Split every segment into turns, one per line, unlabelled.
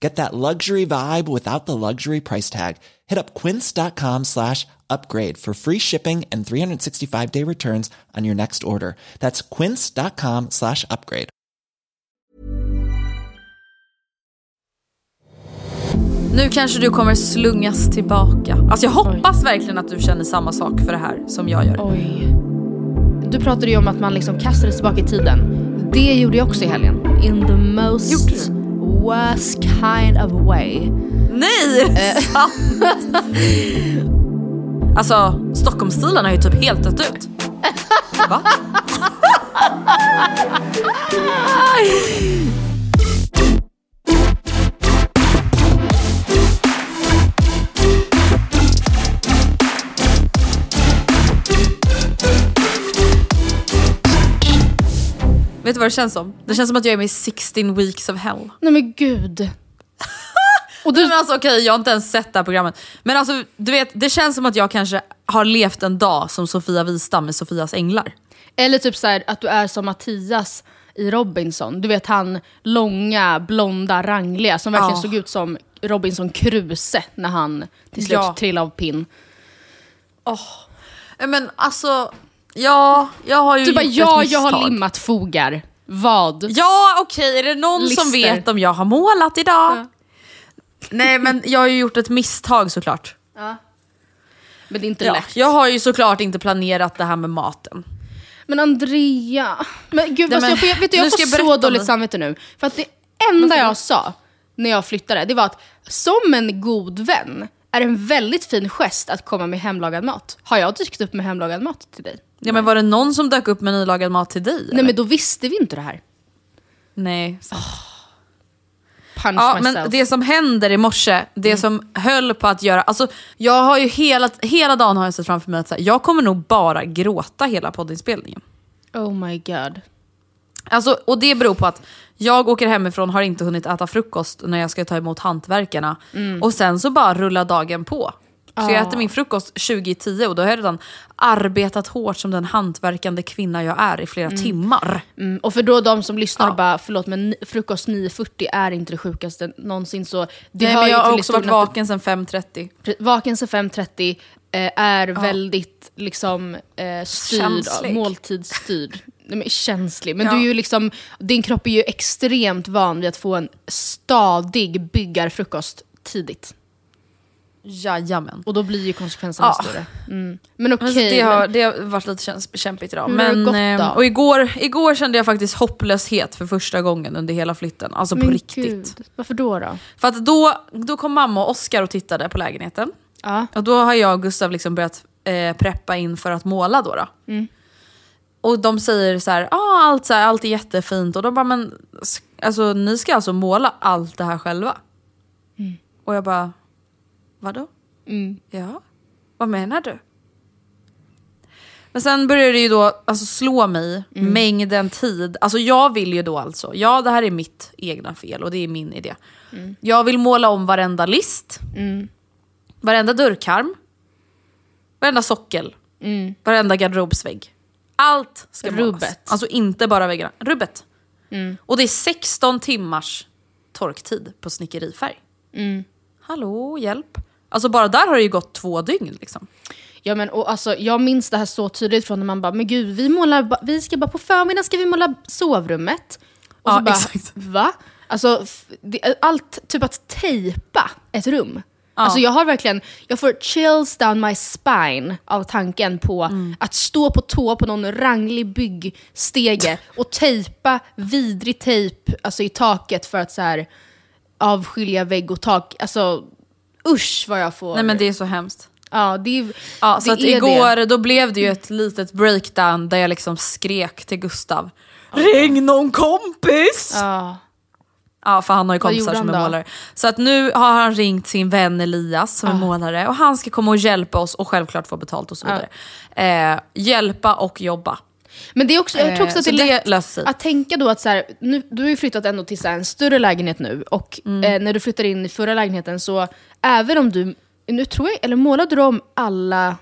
Get that luxury vibe without the luxury price tag. Hit up quince.com slash upgrade for free shipping and 365 day returns on your next order. That's quince.com slash upgrade.
Nu kanske du kommer slungas tillbaka. Alltså jag hoppas verkligen att du känner samma sak för det här som jag gör.
Oj. Du pratade ju om att man liksom kastades tillbaka i tiden. Det gjorde jag också i helgen. In the most
Gjorde du?
Worst kind of way.
Nej!
Eh.
sant? alltså Stockholmsstilen har ju typ helt dött ut. Va? Vet du vad det känns som? Det känns som att jag är med i 16 weeks of hell.
Nej men gud.
Och du... Men alltså okej, jag har inte ens sett det här programmet. Men alltså du vet, det känns som att jag kanske har levt en dag som Sofia Wistam med Sofias änglar.
Eller typ så här, att du är som Mattias i Robinson. Du vet han långa, blonda, rangliga som verkligen
Ja.
såg ut som Robinson Kruse när han till slut
Ja.
trillade av pinn.
Eh, Men alltså, ja, jag har ju
Du bara
gjort
ja,
ett
jag har
misstag.
limmat fogar. Vad?
Ja okej, är det någon som
Lister.
vet om jag har målat idag?
Ja.
Nej men jag har ju gjort ett misstag såklart.
Men det är inte
Ja,
lätt.
jag har ju såklart inte planerat det här med maten.
Men Andrea. Men gud,
Nej, men-
jag får, vet du,
nu
jag
ska
får
jag berätta
så
om
dåligt
det.
samvete nu. För att det enda jag sa när jag flyttade, det var att som en god vän är en väldigt fin gest att komma med hemlagad mat. Har jag dykt upp med hemlagad mat till dig?
Ja men var det någon som dök upp med nylagad mat till dig?
Nej
eller?
men då visste vi inte det här.
Nej. sant.
Punch
Ja,
myself.
men det som händer i morse, det som höll på att göra... Alltså, jag har ju hela, hela dagen har jag sett framför mig att så här, jag kommer nog bara gråta hela poddinspelningen.
Oh my god.
Alltså, och det beror på att jag åker hemifrån, har inte hunnit äta frukost när jag ska ta emot hantverkarna. Och sen så bara rullar dagen på. Så jag äter min frukost 20.10 och då har jag redan arbetat hårt som den hantverkande kvinna jag är i flera timmar.
Mm, och för då de som lyssnar
Ja.
bara, förlåt men frukost 9.40 är inte det sjukaste någonsin. Så det
Nej, men jag har också varit vaken sedan 5.30.
Pre- Vaken till 5.30 eh, är väldigt liksom, eh, styrd,
Känslig.
måltidsstyrd. Nej, men känslig. Men
Ja.
du är ju liksom, din kropp är ju extremt van vid att få en stadig byggarfrukost tidigt.
Jajamän.
Och då blir ju konsekvenserna
Ja.
större. Mm. Men okej.
Men så det, har,
men-
det har varit lite kämpigt idag.
Det
Men,
gått
eh,
då?
och igår, igår kände jag faktiskt hopplöshet för första gången under hela flytten. Alltså på
men
riktigt.
Gud, varför då? då?
För att då, då kom mamma och Oskar och tittade på lägenheten.
Ja.
Och då har jag och Gustav liksom börjat eh, preppa in för att måla då. då.
Mm.
Och de säger så här, ah, allt, så här, allt är jättefint. Och de bara, men alltså, ni ska alltså måla allt det här själva? Och jag bara, vadå?
Mm.
Ja, vad menar du? Men sen börjar det ju då alltså, slå mig,
Mm.
mängden tid. Alltså jag vill ju då alltså, ja det här är mitt egna fel och det är min idé.
Mm.
Jag vill måla om varenda list, varenda dörrkarm, varenda sockel, varenda garderobsvägg. Allt ska målas.
Mm. Rubbet.
Alltså inte bara väggarna, rubbet. Och det är 16 timmars torktid på snickerifärg.
Mm.
Hallå, hjälp. Alltså bara där har det ju gått två dygn liksom.
Ja, men, och, alltså, jag minns det här så tydligt från när man bara, men gud, vi, målar, vi ska bara på förmiddagen ska vi måla sovrummet. Och
Ja,
så bara,
exakt.
va? Alltså, det, allt, typ att tejpa ett rum. Alltså jag har verkligen, jag får chills down my spine av tanken på
Mm.
att stå på tå på någon ranglig byggstege och tejpa vidrig tejp alltså, i taket för att så här, avskilja vägg och tak. Alltså usch vad jag får.
Nej men det är så hemskt.
Ja, det, är-
Ja,
det
så att igår
det.
då blev det ju ett litet breakdown där jag liksom skrek till Gustav. Ring någon kompis! Ja.
Ja.
för han har ju kompisar som är
då?
målare. Så att nu har han ringt sin vän Elias som är målare och han ska komma och hjälpa oss och självklart få betalt och så vidare. Eh, hjälpa och jobba.
Men det är också, jag tror också
Eh,
att det är
det
lätt
sig.
att tänka då att så här, nu, du har ju flyttat ändå till så här, en större lägenhet nu och
Mm.
eh, när du flyttar in i förra lägenheten så även om du, nu tror jag, eller målade du om alla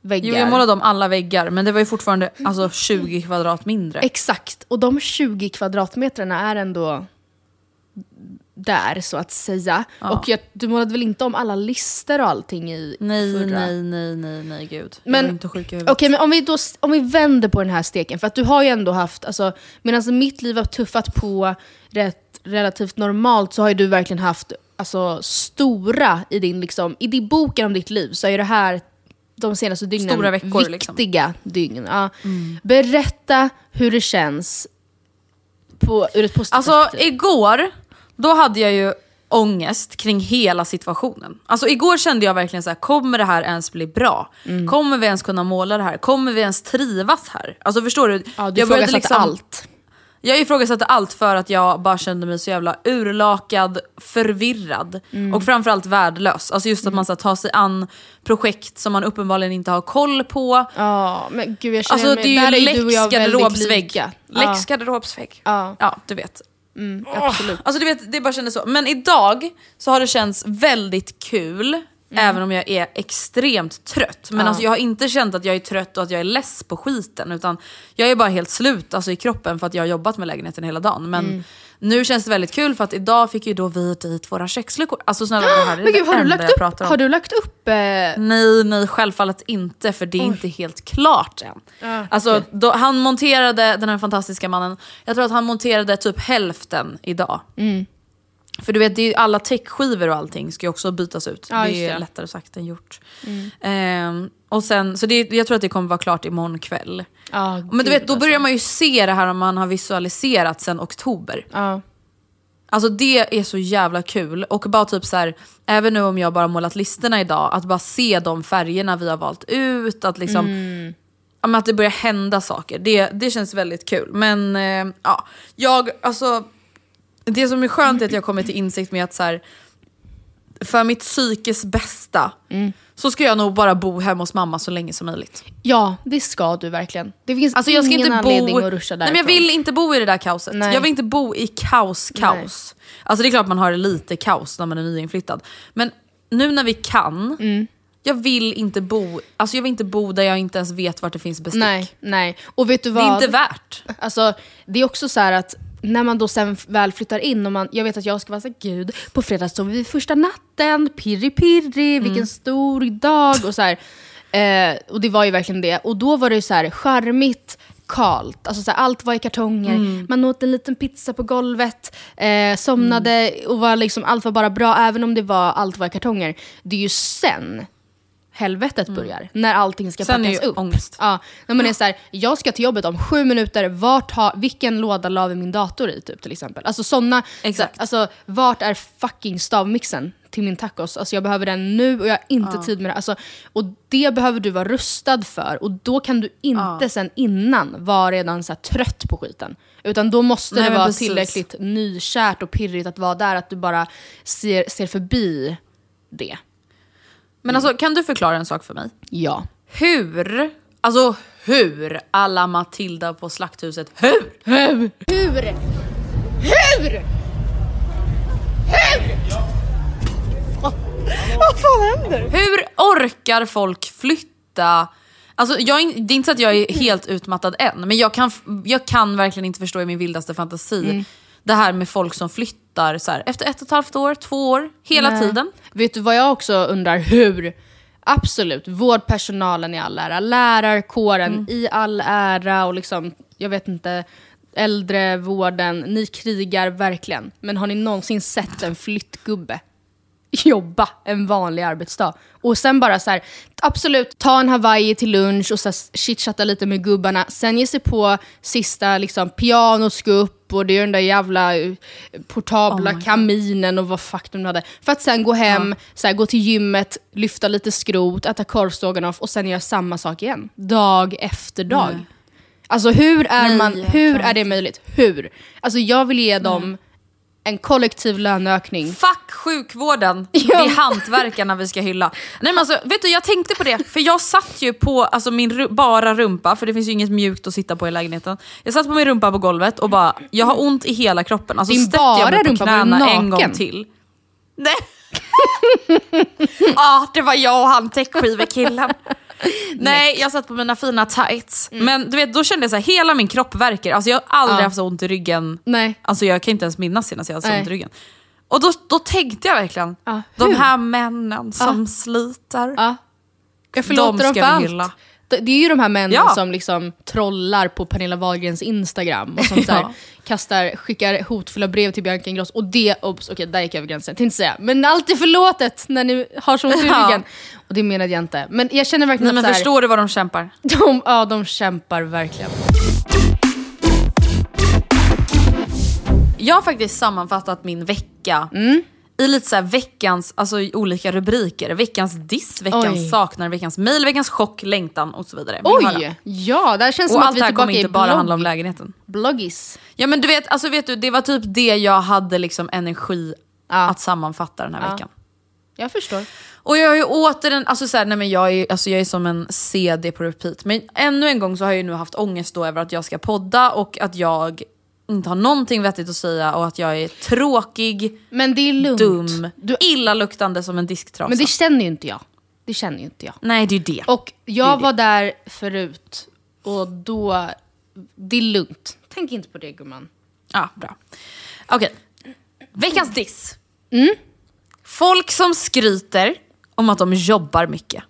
väggar?
Jo jag målade om alla väggar men det var ju fortfarande alltså, 20 kvadrat mindre.
Exakt, och de 20 kvadratmetrarna är ändå där så att säga. Och jag, du målade väl inte om alla lister och allting i
Nej,
förra?
nej, nej, nej, nej gud. jag
Men-
är inte sjuk i huvudet.
Okej, men om vi, då, om vi vänder på den här steken, för att du har ju ändå haft, alltså, medan mitt liv har tuffat på rätt, relativt normalt så har ju du verkligen haft alltså, stora i din, liksom, i din boken om ditt liv så är det här de senaste dygnen
Stora veckor, liksom.
viktiga dygn. Ja. Berätta hur det känns på, ur ett positivt
Alltså
perspektiv.
igår, då hade jag ju ångest kring hela situationen. Alltså igår kände jag verkligen så här: kommer det här ens bli bra?
Mm.
Kommer vi ens kunna måla det här? Kommer vi ens trivas här? Alltså förstår du?
Ja, du
jag började liksom-
allt.
Jag ifrågasatte allt för att jag bara kände mig så jävla urlakad, förvirrad
Mm.
och framförallt värdelös. Alltså just att man ska ta sig an projekt som man uppenbarligen inte har koll på.
Ja, men gud jag känner
Alltså
mig,
det är ju
väldigt
garderobsvägg. garderobsvägg.
Ja.
ja, du vet.
Mm, absolut.
Alltså du vet, det bara kändes så. Men idag så har det känts väldigt kul, även om jag är extremt trött. Men
Mm. Ja.
alltså, jag har inte känt att jag är trött och att jag är less på skiten. Utan jag är bara helt slut alltså, i kroppen för att jag har jobbat med lägenheten hela dagen. Men
Mm.
Nu känns det väldigt kul för att idag fick ju då vi dit våra köksluckor. Alltså snälla det här är
Men gud,
det
har du lagt
jag
upp,
om.
har du lagt upp eh,
Nej, nej självfallet inte för det är inte helt klart än.
Ja,
alltså,
okej.
då, han monterade, den här fantastiska mannen, jag tror att han monterade typ hälften idag.
Mm.
För du vet, det är ju alla täckskivor och allting ska ju också bytas ut.
Ja,
det är
det. Mm.
lättare sagt än gjort. Ehm, och sen, så det, jag tror att det kommer vara klart imorgon kväll.
Ja,
Men du vet, då börjar
alltså.
man ju se det här om man har visualiserat sen oktober.
Ja.
Alltså det är så jävla kul. Och bara typ så här, även nu om jag bara målat listerna idag, att bara se de färgerna vi har valt ut. Att, liksom, ja, men att det börjar hända saker. Det, det känns väldigt kul. Men eh, ja, jag, alltså, det som är skönt är att jag kommer till insikt med att så här, för mitt psykes bästa så ska jag nog bara bo hemma hos mamma så länge som möjligt.
ja, det ska du verkligen. Det finns
Alltså jag ska
ingen
inte
anledning
bo...
att ruscha
Nej,
därifrån.
men jag vill inte bo i det där kaoset.
Nej.
Jag vill inte bo i kaos, kaos. Alltså det är klart man har lite kaos när man är nyinflyttad. Men nu när vi kan,
Mm.
jag vill inte bo alltså jag vill inte bo där jag inte ens vet vart det finns bestick.
Nej, nej. Och vet du
Det
vad?
är inte värt.
Alltså, det är också så här att när man då sen väl flyttar in och man, jag vet att jag ska vara så här, gud, på fredag sover vi första natten, pirri pirri,
Mm.
vilken stor dag och så här. Eh, och det var ju verkligen det. Och då var det ju så här charmigt, kalt. Alltså så här, allt var i kartonger,
Mm.
man åt en liten pizza på golvet, eh, somnade
Mm.
och var liksom, allt var bara bra, även om det var, allt var i kartonger. Det är ju sen helvetet börjar, när allting ska
Mm. Sen är
packas
ju
upp.
ångest.
Ja, när man är så här, jag ska till jobbet om sju minuter, vart ha, vilken låda la vi min dator i typ, till exempel? Alltså såna,
Exakt.
Så, alltså, vart är fucking stavmixen till min tacos? Alltså jag behöver den nu och jag har inte tid med det. Alltså, och det behöver du vara rustad för och då kan du inte sen innan vara redan så trött på skiten. Utan då måste
Nej,
det vara
precis.
tillräckligt nykärt och pirrigt att vara där, att du bara ser, ser förbi det.
Men alltså kan du förklara en sak för mig?
Ja.
Hur, alltså hur alla Matilda på Slakthuset, hur?
Hur? Hur? Hur? Vad fan händer?
Hur orkar folk flytta? Alltså jag, det är inte så att jag är helt utmattad än, men jag kan, jag kan verkligen inte förstå i min vildaste fantasi det här med folk som flyttar så här, efter ett och ett halvt år, två år, hela
Nej.
tiden.
Vet du vad jag också undrar? Hur? Absolut, vårdpersonalen i all ära, lärarkåren i all ära och liksom, jag vet inte, äldrevården, ni krigar verkligen. Men har ni någonsin sett en flyttgubbe jobba en vanlig arbetsdag? Och sen bara så här, absolut, ta en Hawaii till lunch och chitchatta lite med gubbarna, sen ge sig på sista liksom, pianot ska upp och det är den där jävla eh, portabla
Oh
kaminen och vad fuck de hade. För att sen gå hem, så här, gå till gymmet, lyfta lite skrot, äta korvstroganoff och sen göra samma sak igen. Dag efter dag.
Nej.
Alltså hur är, man, hur är det möjligt? Hur? Alltså jag vill ge dem en kollektiv löneökning.
Fuck sjukvården, det är hantverkarna vi ska hylla. Nej men alltså, vet du jag tänkte på det, för jag satt ju på alltså, min ru- bara rumpa, för det finns ju inget mjukt att sitta på i lägenheten. Jag satt på min rumpa på golvet och bara, jag har ont i hela kroppen. Alltså
Din
stötte jag
bara
mig på
rumpa, var
knäna en gång till. Nej. Ja, det var jag och han täckskivekillen. Nej, jag satt på mina fina tights. Men du vet, då kände jag så här, hela min kropp värker. Alltså, jag har aldrig
Ja.
haft så ont i ryggen.
Nej.
Alltså, jag kan inte ens minnas senast jag hade så
Nej.
ont i ryggen. Och då, då tänkte jag verkligen,
Ja,
de här männen som sliter.
Ja. Jag förlåter
De
dem
ska
för
vi
allt.
hylla.
Det, är ju de här männen
Ja.
som liksom trollar på Pernilla Wahlgrens Instagram och som så här,
Ja.
kastar, skickar hotfulla brev till Bianca Ingrosso. Och det, obs, okej där gick jag över gränsen, tänkte inte säga. Men allt är förlåtet när ni har så ont i
Ja.
ryggen. Och det menade jag inte. Men jag känner verkligen
Nej, men
att här,
förstår du vad de kämpar?
de, ja, de kämpar verkligen.
Jag har faktiskt sammanfattat min vecka
Mm.
I lite så veckans alltså, olika rubriker. Veckans diss, veckans
Oj.
saknar, veckans mail, veckans chock, längtan och så vidare. Vill?
Oj! Ja, det här känns som
Och
att
allt
vi
det
är
här kommer
tillbaka
inte
i
bara
blogg,
handla om lägenheten.
bloggis.
Ja men du vet, alltså, vet du, det var typ det jag hade liksom energi
Ja.
att sammanfatta den här
Ja.
veckan.
Jag förstår.
Och jag är ju återigen, alltså så här, nej men jag är, alltså jag är som en CD på repeat. Men ännu en gång så har jag ju nu haft ångest då över att jag ska podda och att jag inte har någonting vettigt att säga och att jag är tråkig,
Men det är lugnt.
dum,
Du,
illaluktande som en disktrasa.
men det känner ju inte jag. Det känner ju inte jag.
Nej det är det.
Och
Det
jag
det.
var där förut och då, det är lugnt. Tänk inte på det gumman.
Ja, bra. Okej. Veckans diss. Folk som skryter om att de jobbar mycket.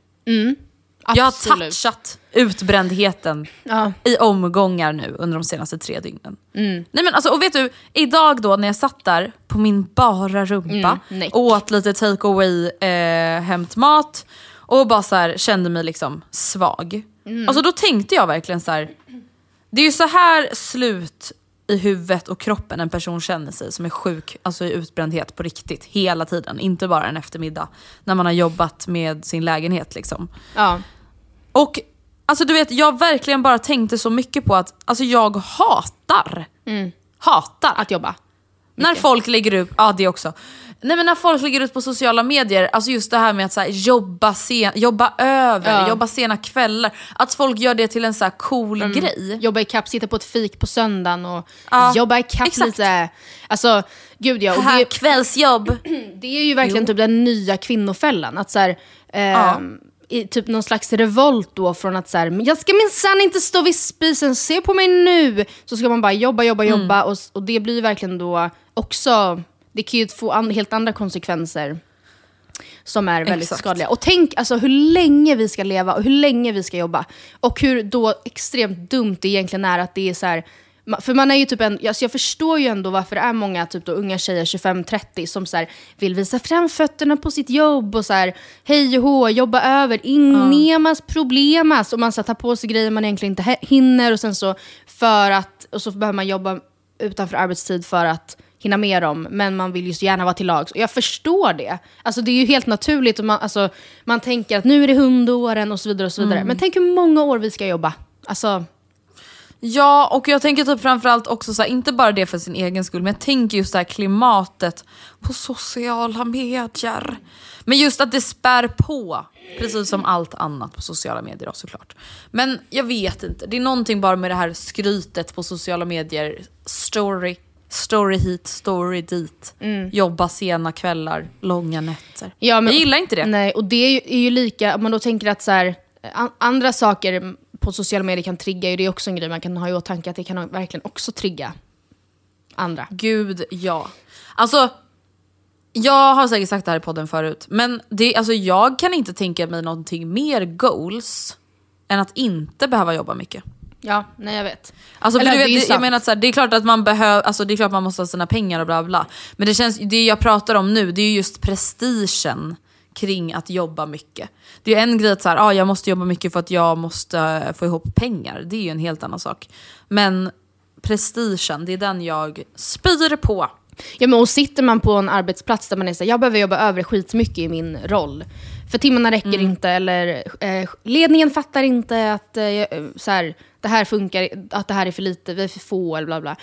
Jag har
Absolut.
touchat utbrändheten
Ja.
i omgångar nu under de senaste tre dygnen. Nej men alltså, och vet du, idag då när jag satt där på min bara rumpa,
nej.
åt lite take away eh, hämtmat och bara så här, kände mig liksom svag. Alltså då tänkte jag verkligen så här. det är ju så här slut i huvudet och kroppen en person känner sig som är sjuk, alltså i utbrändhet på riktigt, hela tiden. Inte bara en eftermiddag när man har jobbat med sin lägenhet liksom.
Ja.
Och alltså du vet, jag verkligen bara tänkte så mycket på att alltså, jag hatar, hatar
Att jobba.
när folk lägger ut, ja det också. Nej men när folk lägger ut på sociala medier, alltså just det här med att så här, jobba, sen, jobba över,
Ja.
jobba sena kvällar. Att folk gör det till en så cool grej.
Jobba i kapp, sitta på ett fik på söndagen och
Ja,
jobba i kapp
exakt.
lite. Alltså, gud ja. Och det,
kvällsjobb.
det är ju verkligen
Jo.
typ den nya kvinnofällan. Att så här, ehm, i typ någon slags revolt då från att så här, "Men jag ska minsann inte stå vid spisen, se på mig nu. Så ska man bara jobba, jobba,
Mm.
jobba. Och, och det blir verkligen då också, det kan ju få an, helt andra konsekvenser. Som är väldigt
Exakt.
skadliga. Och tänk alltså hur länge vi ska leva och hur länge vi ska jobba. Och hur då extremt dumt det egentligen är att det är så här. För man är ju typ en, alltså jag förstår ju ändå varför det är många typ då unga tjejer 25-30 som så här, vill visa fram fötterna på sitt jobb och så här, hej och hå, jobba över, innemas problemas. Och man så här, tar på sig grejer man egentligen inte hinner och sen så för att, och så behöver man jobba utanför arbetstid för att hinna med dem, men man vill ju så gärna vara till lags. Och jag förstår det. Alltså det är ju helt naturligt. Och man, alltså, man tänker att nu är det hundåren och så vidare. och så vidare. Men tänk hur många år vi ska jobba. Alltså,
Ja, och jag tänker typ framförallt också så här, inte bara det för sin egen skull, men jag tänker just det här klimatet på sociala medier. Men just att det spär på, precis som allt annat på sociala medier då, såklart. Men jag vet inte, det är någonting bara med det här skrytet på sociala medier. Story, story hit, story dit. Jobba sena kvällar, långa nätter.
Ja, men-
jag gillar inte det.
Nej, och det är ju, är ju lika, om man då tänker att så här, an, andra saker på sociala medier kan trigga, ju det är också en grej man kan ha i åtanke att det kan verkligen också trigga andra.
Gud ja. Alltså, jag har säkert sagt det här i podden förut, men det, alltså, jag kan inte tänka mig någonting mer goals än att inte behöva jobba mycket.
Ja, nej jag vet.
Alltså,
Eller,
du vet,
det är
jag menar att så här, det är klart att man behöver, alltså, det är klart man måste ha sina pengar och bla bla. Men det, känns, det jag pratar om nu, det är ju just prestigen kring att jobba mycket. Det är ju en grej att så här, ah, jag måste jobba mycket för att jag måste eh, få ihop pengar. Det är ju en helt annan sak. Men prestigen, det är den jag spyr på.
Ja, men och sitter man på en arbetsplats där man är så här, jag behöver jobba över skitmycket i min roll. För timmarna räcker inte eller eh, ledningen fattar inte att eh, så här, det här funkar, att det här är för lite, vi är för få eller bla bla.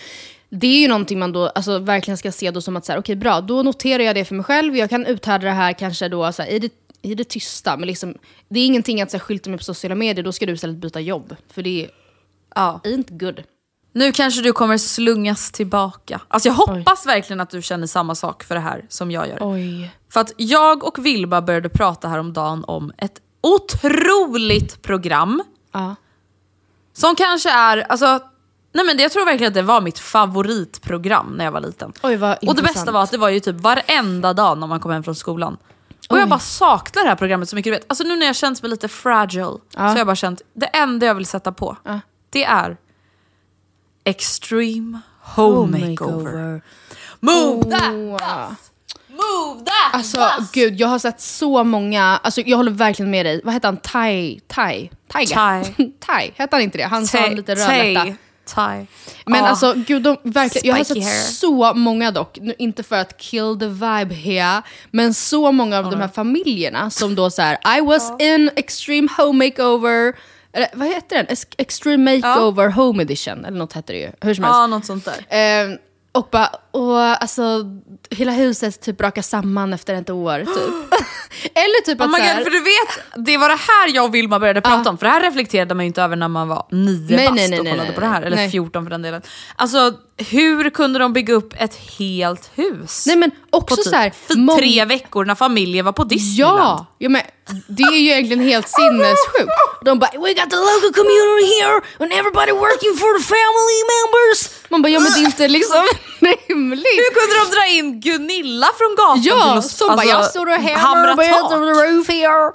Det är ju någonting man då alltså, verkligen ska se då som att så här, okej bra, då noterar jag det för mig själv, jag kan uthärda det här kanske då så här, i, det, i det tysta. Men liksom, det är ingenting att så här, skylta med på sociala medier, då ska du istället byta jobb. För det är
Ja.
inte good.
Nu kanske du kommer slungas tillbaka. Alltså jag hoppas verkligen att du känner samma sak för det här som jag gör.
Oj.
För att jag och Vilma började prata häromdagen om ett otroligt program
Ja.
som kanske är, alltså, nej men jag tror verkligen att det var mitt favoritprogram när jag var liten.
Oj, vad
och det bästa var att det var ju typ varenda dag när man kom hem från skolan. Och jag
Oj.
bara saknar det här programmet så mycket. Du vet. Alltså nu när jag känns mig lite fragile så har jag bara känt, det enda jag vill sätta på, det är Extreme Home Makeover. Move that!
Wow.
Move that!
Alltså gud, jag har sett så många, alltså jag håller verkligen med dig. Vad heter han? Tai? Tai? Taiga?
Tai.
tai, hette han inte det? Han sa lite rödlätta.
Tie.
Men
Ja.
alltså gud, de, verkligen, jag har sett
hair.
så många dock, nu, inte för att kill the vibe here, men så många av de här familjerna som då så här: I was in extreme home makeover, eller vad heter den? Extreme makeover home edition, eller något heter det ju. Hur som helst.
Ja, något sånt där.
Eh, och bara, och alltså hela huset typ brakar samman efter ett år typ. Eller typ
Oh
att
my God, för du vet, det var det här jag och Vilma började prata om. För det här reflekterade man ju inte över när man var nio
Nej,
bast
nej, nej,
och kollade på det här. Eller. 14 för den delen. Alltså hur kunde de bygga upp ett helt hus?
Nej men
på
också
typ
så här, mång-
tre veckor när familjen var på Disneyland.
Ja, ja men det är ju egentligen helt sinnessjukt. De bara “We got the local community here and everybody working for the family members”. Man bara “Ja men det är inte liksom rimligt”.
Hur kunde de dra in Gunilla från gatan till
Ja,
att
som bara “Jag står och
hamra
hamrar
tak?
the roof here”.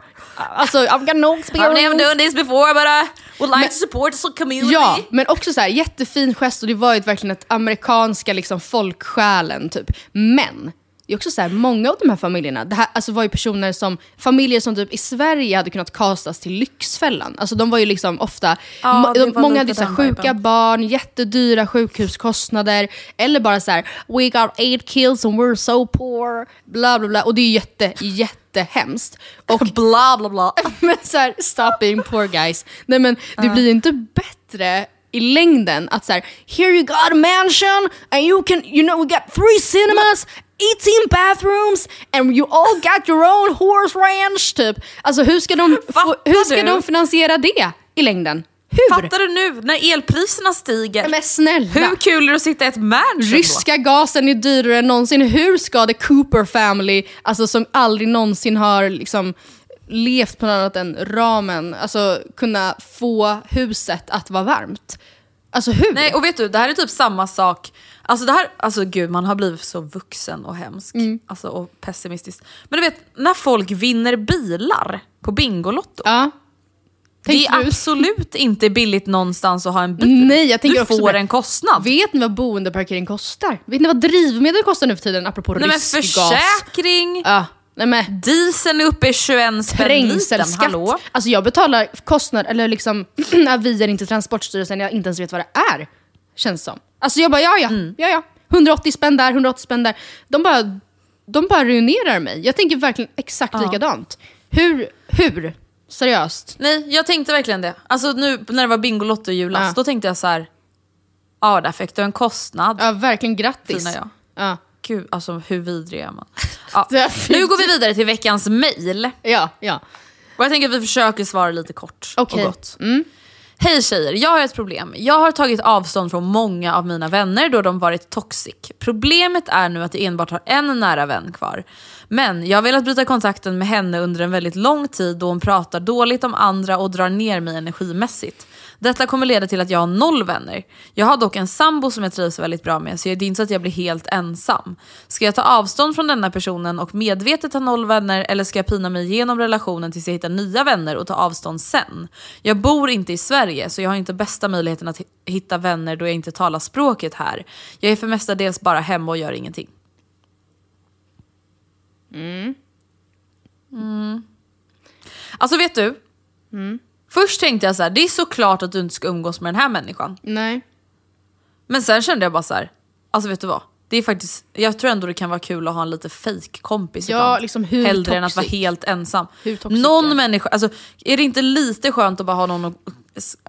Alltså I've got no
I've never
experience.
done this before but I would like to support the community.
Ja, men också så här, jättefin gest och det var ju verkligen ett amerikanska liksom, folksjälen typ. Men det är också så här, många av de här familjerna, det här alltså, var ju personer som, familjer som typ i Sverige hade kunnat castas till Lyxfällan. Alltså de var ju liksom ofta,
Ja,
de, många hade så sjuka
viben.
barn, jättedyra sjukhuskostnader, eller bara så här, we got eight kills and we're so poor, bla bla bla. Och det är jätte, jättehemskt. Och
Bla bla bla.
men så här, stop being poor guys. Nej men det blir ju inte bättre i längden att så här, here you got a mansion and you can, you know we got three cinemas, 18 bathrooms and you all got your own horse ranch typ. Alltså hur ska de,
Fattar
hur ska
du?
de finansiera det i längden? Hur?
Fattar du nu när elpriserna stiger?
Men snälla.
Hur kul är det att sitta i ett mansion då?
Ryska gasen är dyrare än någonsin. Hur ska the Cooper family, alltså som aldrig någonsin har liksom levt på något annat än ramen, alltså kunna få huset att vara varmt? Alltså hur?
Nej, och vet du, det här är typ samma sak. Alltså det här, alltså gud man har blivit så vuxen och hemsk.
Mm.
Alltså, och pessimistisk. Men du vet, när folk vinner bilar på Bingolotto.
ja.
det är
du-
absolut inte billigt någonstans att ha en bil.
Nej, jag tänker
du får
det.
en kostnad.
Vet ni vad boendeparkering kostar? Vet ni vad drivmedel kostar nu för tiden, apropå
Nej, men
rysk gas?
försäkring,
Ja, nej men
dieseln är uppe i 21 spänn litern. Hallå?
Alltså jag betalar kostnad, eller liksom avier inte Transportstyrelsen, jag inte ens vet vad det är. Känns som. Alltså jag bara, ja ja,
Mm.
ja ja. 180 spänn där, 180 spänn där. De bara, de bara ruinerar mig. Jag tänker verkligen exakt likadant. Hur, hur? Seriöst?
Nej, jag tänkte verkligen det. Alltså nu när det var Bingolotto i julas,
Ja.
då tänkte jag så här. Ja, där fick du en kostnad.
Ja, verkligen grattis.
Fina jag.
Ja.
Gud, alltså hur vidrig är man? Ja. Nu går vi vidare till veckans mail.
Ja, ja.
Och jag tänker att vi försöker svara lite kort
Okej.
och gott. Hej tjejer, jag har ett problem. Jag har tagit avstånd från många av mina vänner då de varit toxic. Problemet är nu att jag enbart har en nära vän kvar. Men jag har velat bryta kontakten med henne under en väldigt lång tid då hon pratar dåligt om andra och drar ner mig energimässigt. Detta kommer leda till att jag har noll vänner. Jag har dock en sambo som jag trivs väldigt bra med så det är inte så att jag blir helt ensam. Ska jag ta avstånd från denna personen och medvetet ha noll vänner eller ska jag pina mig igenom relationen tills jag hittar nya vänner och ta avstånd sen? Jag bor inte i Sverige så jag har inte bästa möjligheten att hitta vänner då jag inte talar språket här. Jag är för mestadels bara hemma och gör ingenting. Mm. Alltså vet du? Först tänkte jag så här, det är såklart att du inte ska umgås med den här människan.
Nej.
Men sen kände jag bara så här, alltså vet du vad? Det är faktiskt, jag tror ändå det kan vara kul att ha en lite fake kompis
Ja,
ibland.
liksom hur
Hellre än att vara
toxic?
helt ensam.
Toxic är
Någon
det?
människa, alltså är det inte lite skönt att bara ha någon att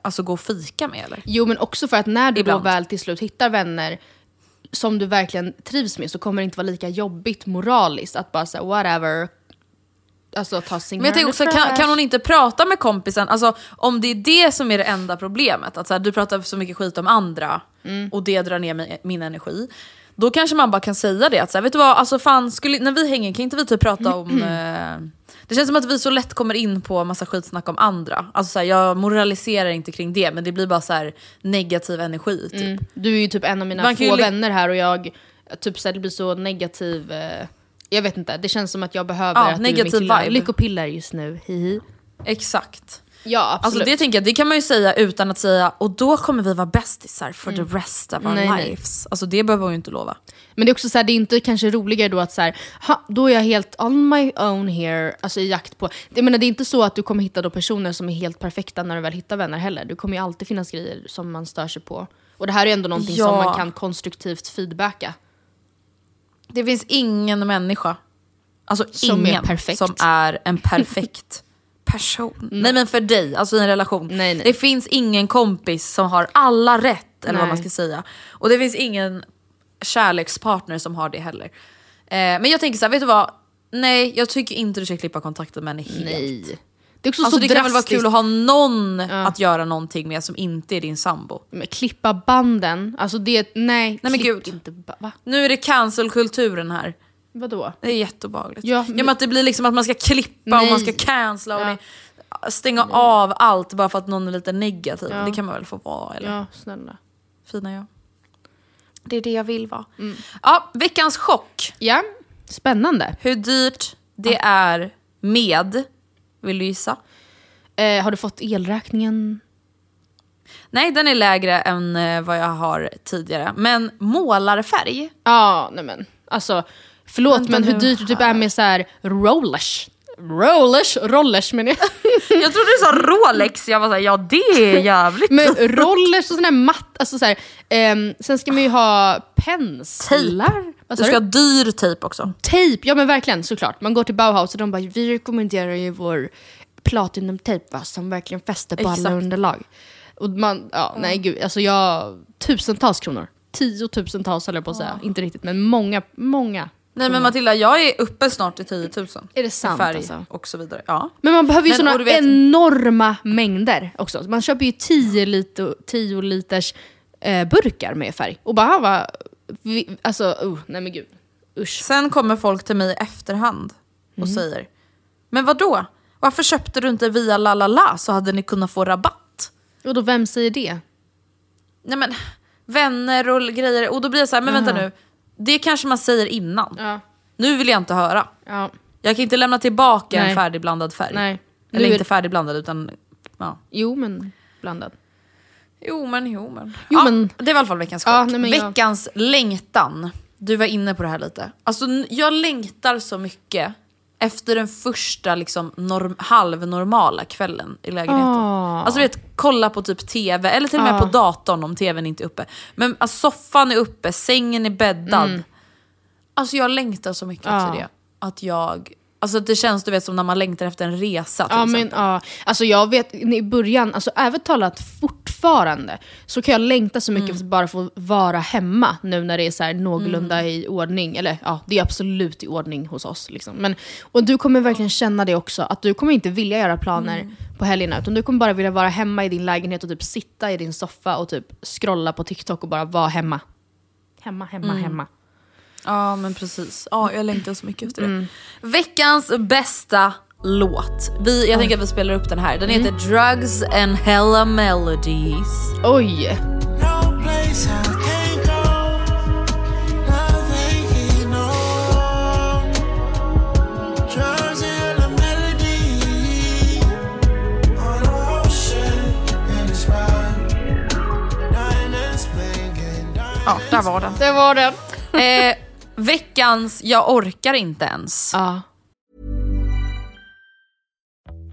alltså, gå och fika med eller?
Jo, men också för att när du
Ibland.
då väl till slut hittar vänner som du verkligen trivs med så kommer det inte vara lika jobbigt moraliskt att bara säga whatever. Alltså ta sin
Men jag tänker också, kan, kan hon inte prata med kompisen, alltså om det är det som är det enda problemet, att så här, du pratar så mycket skit om andra
Mm.
och det drar ner min, min energi. Då kanske man bara kan säga det, att så här, vet du vad, alltså fan, skulle, när vi hänger kan inte vi typ prata om... Eh, det känns som att vi så lätt kommer in på massa skitsnack om andra. Alltså så här, jag moraliserar inte kring det, men det blir bara så här negativ energi. Typ.
Mm. Du är ju typ en av mina
Man
få vänner här och jag typ så här, det blir så negativ. Eh, jag vet inte, det känns som att jag behöver
Ja,
att du är
negativ
lilla
vibe.
lyckopiller just nu. Hihi.
Exakt.
Ja, absolut.
Alltså det tänker jag, det kan man ju säga utan att säga och då kommer vi vara bästisar for the rest of our
Mm. Nej, nej.
lives. Alltså det behöver hon ju inte lova.
Men det är också så här, det är inte kanske roligare då att så här, ha, då är jag helt on my own here, alltså i jakt på... Jag menar, det är inte så att du kommer hitta då personer som är helt perfekta när du väl hittar vänner heller. Det kommer ju alltid finnas grejer som man stör sig på. Och det här är ändå någonting som
Ja.
man kan konstruktivt feedbacka.
Det finns ingen människa, alltså
Som är
ingen,
perfekt.
som är en perfekt person. Nej men för dig, alltså i en relation.
Nej, nej.
Det finns ingen kompis som har alla rätt, eller vad
Nej.
man ska säga. Och det finns ingen kärlekspartner som har det heller. Eh, men jag tänker så här, vet du vad? Nej, jag tycker inte du ska klippa kontakten med henne helt.
Nej. Det är också
Alltså
så
det kan väl vara kul att ha någon att göra någonting med som inte är din sambo.
Men klippa banden, alltså det... Nej,
Nej, men gud.
inte Va?
Nu är det cancelkulturen här.
Vadå?
Det är jätteobehagligt.
Ja,
Ja,
men-
men... att det blir liksom att man ska klippa och man ska
Nej.
cancella och
Ja.
det, stänga av allt bara för att någon är lite negativ.
Ja.
Det kan man väl få vara eller?
Ja, snälla.
Fina jag. Det är det jag vill vara. Ja, veckans chock.
Ja, spännande.
Hur dyrt det är med, vill du gissa?
Eh, har du fått elräkningen?
Nej, den är lägre än eh, vad jag har tidigare. Men målarfärg?
Ja, nej men. Alltså, förlåt
Vänta
men hur
nu
dyrt det typ är med så här rollers. Rollers? Rollers menar jag.
Jag trodde du sa Rolex, jag var såhär, ja det är jävligt
Men rollers och sån här matt, alltså så här, ehm, sen ska man ju ha penslar. Vad
Du
sa
ska ha dyr tejp också.
Tejp, ja men verkligen såklart. Man går till Bauhaus och de bara, vi rekommenderar ju vår platinumtejp va, som verkligen fäster på alla
Exakt.
underlag. Och man, ja nej gud, alltså jag, tusentals kronor. Tiotusentals höll jag på att säga, inte riktigt men många, många.
Nej men Matilda, jag är uppe snart i 10 000.
Är det sant,
Färg
alltså?
och så vidare. Ja.
Men man behöver ju
Men,
såna
vet-
enorma mängder också. Man köper ju 10, liter, 10 liters eh, burkar med färg. Och bara, va, vi, alltså, uh, nej men gud. Usch.
Sen kommer folk till mig i efterhand och säger Men vad då? Varför köpte du inte via lalala så hade ni kunnat få rabatt?
Och då vem säger det?
Nej men vänner och grejer och då blir jag så här, men vänta nu. Det kanske man säger innan.
Ja.
Nu vill jag inte höra.
ja.
Jag kan inte lämna tillbaka
Nej.
en färdigblandad färg.
Nej. Nu
Eller
är-
inte färdigblandad utan ja.
Jo men blandad.
Jo men, jo men.
Jo,
ja,
men-
Det var i alla fall veckans chock.
Ja, nej, men jag-
veckans längtan. Du var inne på det här lite. Alltså jag längtar så mycket efter den första liksom norm- halvnormala kvällen i lägenheten.
Ah.
Alltså vet, kolla på typ tv, eller till och med
Ah.
på datorn om tvn inte är uppe. Men alltså, soffan är uppe, sängen är bäddad. Alltså jag längtar så mycket
Ah.
efter det. Att jag... Alltså det känns du vet som när man längtar efter en resa till
Ja, men, ja. Alltså jag vet, i början, alltså ärligt talat, fortfarande så kan jag längta så mycket för att bara få vara hemma nu när det är så här någorlunda i ordning. Eller ja, det är absolut i ordning hos oss. Liksom. Men, och du kommer verkligen känna det också, att du kommer inte vilja göra planer på helgerna. Utan du kommer bara vilja vara hemma i din lägenhet och typ sitta i din soffa och typ scrolla på TikTok och bara vara hemma. Hemma, hemma, hemma.
Ja men precis. Ja, jag längtar så mycket efter det. Veckans bästa låt. Vi, jag tänker att vi spelar upp den här. Den heter Drugs and Hella Melodies.
Oj!
Ja, där var den.
Det var den.
Eh, veckans Jag orkar inte ens.
Ja.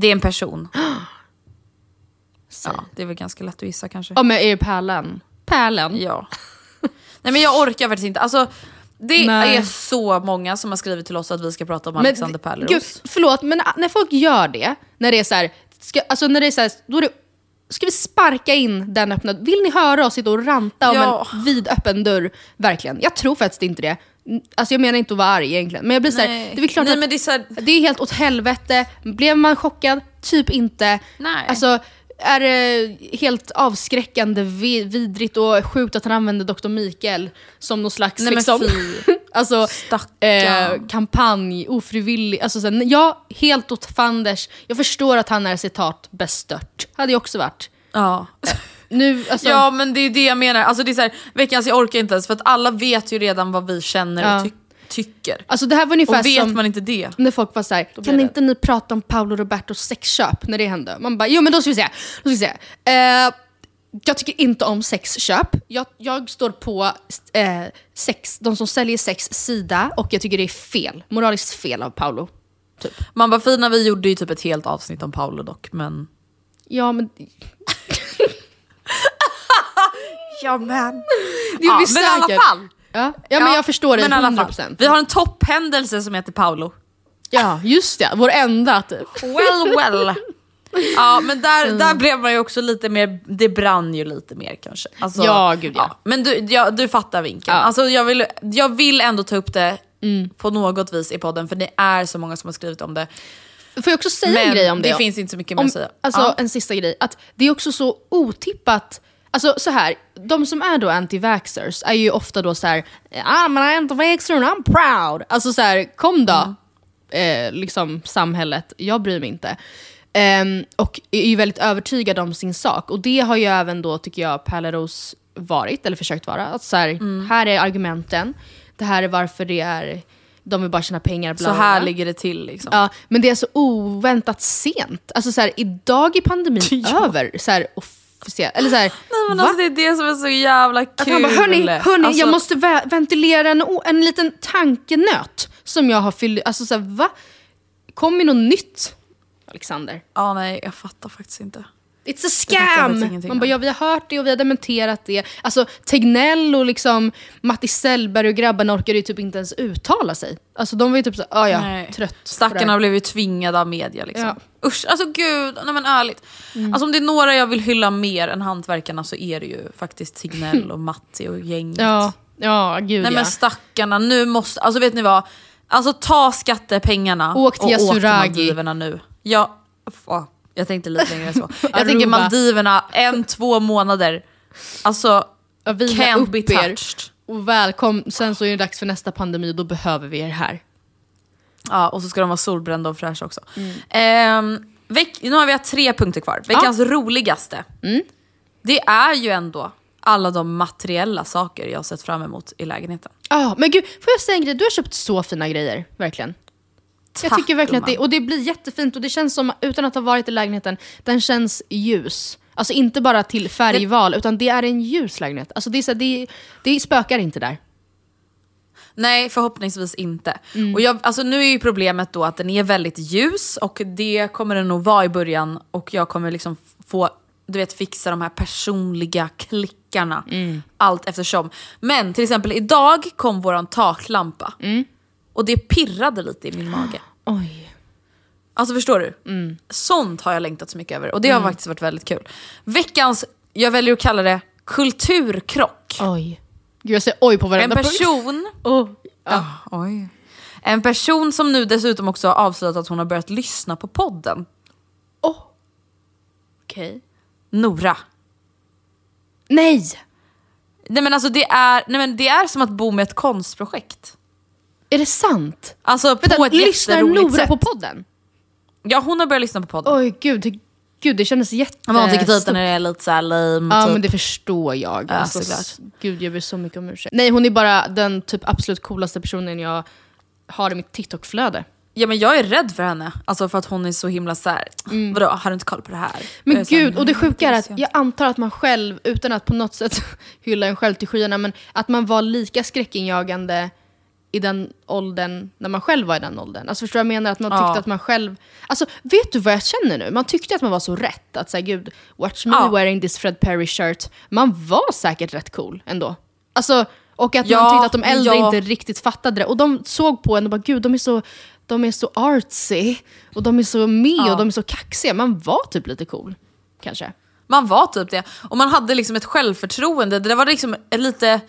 Det är en person. Ja, det är väl ganska lätt att gissa kanske.
Ja men är det Pärlan? Pärlan?
Ja. Nej men jag orkar faktiskt inte. Alltså, det
Nej.
är så många som har skrivit till oss att vi ska prata om Alexander Pärleros.
Gud, förlåt, men när folk gör det, när det är så här, ska, alltså när det är så här, då är det, ska vi sparka in den öppna Vill ni höra oss sitta och ranta om
Ja.
en vidöppen dörr? Verkligen. Jag tror faktiskt inte det. Alltså jag menar inte att vara arg egentligen, men jag blir så här,
Nej.
det är väl klart
Nej,
att
det är så här-
det är helt åt helvete. Blev man chockad? Typ inte.
Nej.
Alltså, är det helt avskräckande, vi- vidrigt och sjukt att han använder Dr. Mikael som någon slags
Nej,
liksom, alltså, eh, kampanj, ofrivillig. Alltså, sen, ja, helt åt fanders. Jag förstår att han är citat bestört. Hade jag också varit.
Ja.
Nu, alltså,
ja men det är det jag menar. Alltså, det är så här, veckans jag orkar inte ens för att alla vet ju redan vad vi känner
Ja.
och ty- tycker.
alltså det här var ungefär
Och vet
som
man inte det.
när folk var såhär, kan
det-
inte ni prata om Paolo Robertos sexköp när det hände? Man bara, jo men då ska vi se. Då ska vi se. Eh, jag tycker inte om sexköp. Jag, jag står på eh, sex, de som säljer sex sida och jag tycker det är fel. Moraliskt fel av Paolo. Typ.
Man bara fina vi gjorde ju typ ett helt avsnitt om Paolo dock men...
Ja men...
Ja men...
Det är
Ja, men i alla fall.
Ja, ja men jag förstår
fall.
100%.
Vi har en topphändelse som heter Paolo.
Ja just det, vår enda typ.
Well well. Ja men där,
Mm.
där blev man ju också lite mer, det brann ju lite mer kanske. Alltså,
Ja, gud, ja.
Men du, ja, du fattar vinkeln.
Ja.
Alltså, jag, vill, jag vill ändå ta upp det
Mm.
på något vis i podden för det är så många som har skrivit om det.
Får jag också säga
Men
en grej om det?
det finns inte så mycket mer
om,
att säga.
Alltså
Ja.
en sista grej, att det är också så otippat. Alltså så här, de som är då anti-vaxxers är ju ofta då så här, I'm an anti-vaxxer and I'm proud. Alltså så här, kom då,
Mm.
eh, liksom samhället, jag bryr mig inte. Ehm, och är ju väldigt övertygad om sin sak. Och det har ju även då, tycker jag, Pärleros varit, eller försökt vara. Att så här,
Mm.
här är argumenten, det här är varför det är, de vill bara tjäna pengar, bla
Så här ligger det till liksom.
Ja, men det är så oväntat sent. Alltså så här, idag är pandemin över. Så här, officiellt. Eller så här,
Nej, men alltså, det är det som är så jävla kul.
Att man bara, hörni, hörni
Alltså,
jag måste vä- ventilera en, en liten tankenöt som jag har fyllt. Alltså så här, va? Kom med något nytt. Alexander.
Ja, nej, jag fattar faktiskt inte.
It's a scam! Man bara, ja, vi har hört det och vi har dementerat det. Alltså Tegnell och liksom Matti Sellberg och grabbarna orkade ju typ inte ens uttala sig. Alltså de var ju typ så, ah, ja,
Nej.
trött.
Stackarna
här."
blev ju tvingade av media liksom.
Ja.
Usch, alltså gud, nej men ärligt. Alltså om det är några jag vill hylla mer än hantverkarna så är det ju faktiskt Tegnell och Matti och gänget.
Ja, ja gud
nej
ja.
men stackarna, nu måste, alltså vet ni vad? Alltså ta skattepengarna
Åk till
och åk till. Maldiverna nu. Ja, åh, jag tänkte lite längre än så. Jag tänker Maldiverna, en, två månader. Alltså,
Ja,
can't be touched.
Och välkom, sen så är det dags för nästa pandemi och då behöver vi er här.
Ja, och så ska de vara solbrända och fräscha också. Ehm, veck, nu har vi tre punkter kvar. Veckans roligaste. Det är ju ändå alla de materiella saker jag har sett fram emot i lägenheten.
Ja, men gud, får jag säga en grej? Du har köpt så fina grejer, verkligen. Jag tycker verkligen att det, och det blir jättefint och det känns som, utan att ha varit i lägenheten, den känns ljus. Alltså inte bara till färgval, utan det är en ljus lägenhet. Alltså det, är så, det, det spökar inte där.
Nej, förhoppningsvis inte.
Mm.
Och jag, alltså, nu är ju problemet då att den är väldigt ljus och det kommer den nog vara i början. Och jag kommer liksom få du vet, fixa de här personliga klickarna
Mm.
allt eftersom. Men till exempel idag kom våran taklampa.
Mm.
Och det pirrade lite i min mage.
Oj.
Alltså förstår du?
Mm.
Sånt har jag längtat så mycket över och det har faktiskt varit väldigt kul. Veckans, jag väljer att kalla det kulturkrock.
Oj. Gud, jag säger oj på
En
varenda punkt.
person
Oh.
Ja, oj. En person som nu dessutom också har avslöjat att hon har börjat lyssna på podden.
Oh. Okej.
Nora.
Nej!
Nej men alltså det är, nej men det är som att bo med ett konstprojekt.
Är det sant?
Alltså på
Vänta,
ett
lyssnar Nora
sätt.
på podden?
Ja hon har börjat lyssna på podden.
Oj gud, gud det kändes jätte...
Men hon tycker typ den är lite såhär lame.
Ja
typ.
men det förstår jag.
Ja,
alltså,
såklart.
gud jag ber så mycket om ursäkt. Nej hon är bara den typ absolut coolaste personen jag har i mitt TikTok-flöde.
Ja men jag är rädd för henne. Alltså för att hon är så himla såhär, vadå har du inte koll på det här?
Mm. Men
så här,
gud, och det
"Nej,
sjuka är att
jag
antar att man själv, utan att på något sätt hylla en själv till skyarna, men att man var lika skräckinjagande i den åldern när man själv var i den åldern. Alltså förstår du vad jag menar? Att man tyckte
Ja.
att man själv... Alltså vet du vad jag känner nu? Man tyckte att man var så rätt. Att säga gud, watch me
Ja.
wearing this Fred Perry shirt. Man var säkert rätt cool ändå. Alltså, och att man
Ja,
tyckte att de äldre inte riktigt fattade det. Och de såg på en och bara gud, de är så, de är så artsy. Och de är så med och de är så kaxiga. Man var typ lite cool. Kanske.
Man var typ det. Och man hade liksom ett självförtroende. Det var liksom lite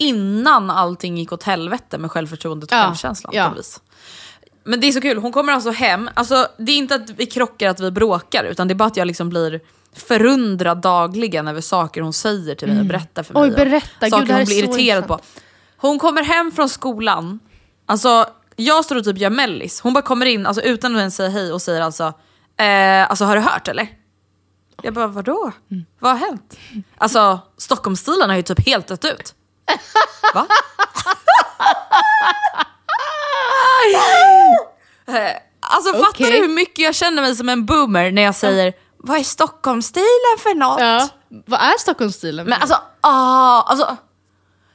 innan allting gick åt helvete med självförtroendet och
Ja,
självkänslan.
ja.
Men det är så kul, hon kommer alltså hem. Alltså, det är inte att vi krockar, att vi bråkar, utan det är bara att jag liksom blir förundrad dagligen över saker hon säger till mig och berättar för mig.
Mm. Oj, berätta. Gud,
Saker
här
hon blir irriterad på. Hon kommer hem från skolan, alltså jag står och typ gör mellis. Hon bara kommer in alltså, utan att ens säga hej och säger alltså, eh, alltså har du hört eller? Jag bara, vadå?
Mm.
Vad har hänt? Alltså, Stockholmsstilen har ju typ helt dött ut. Va? Eh, alltså fattar
Okej.
du hur mycket jag känner mig som en boomer när jag säger vad är Stockholmsstilen för något?
Ja. Vad är Stockholmsstilen?
Men alltså, ah, alltså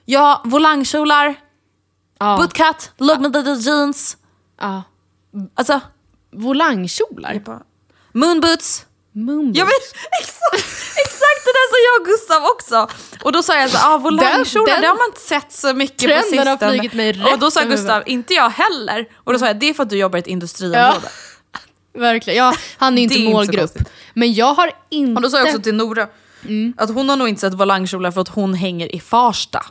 ja, volangkjolar,
ja.
bootcut, låg med lite jeans,
ja.
alltså
Volangkjolar?
moonboots.
Moonboots?
Jag vet, exakt, exakt det där sa jag och Gustav också. Och då sa jag så ah, volangkjolar det har man inte sett så mycket på sistone.
har flugit mig rätt
och då sa Gustav, inte jag heller. Och då sa jag, det är för att du jobbar i ett industriområde.
Verkligen. Ja, han är inte
är inte
målgrupp.
konstigt.
men jag har inte...
Och då sa jag också till Nora
Mm.
att hon har nog inte sett volangkjolar för att hon hänger i Farsta.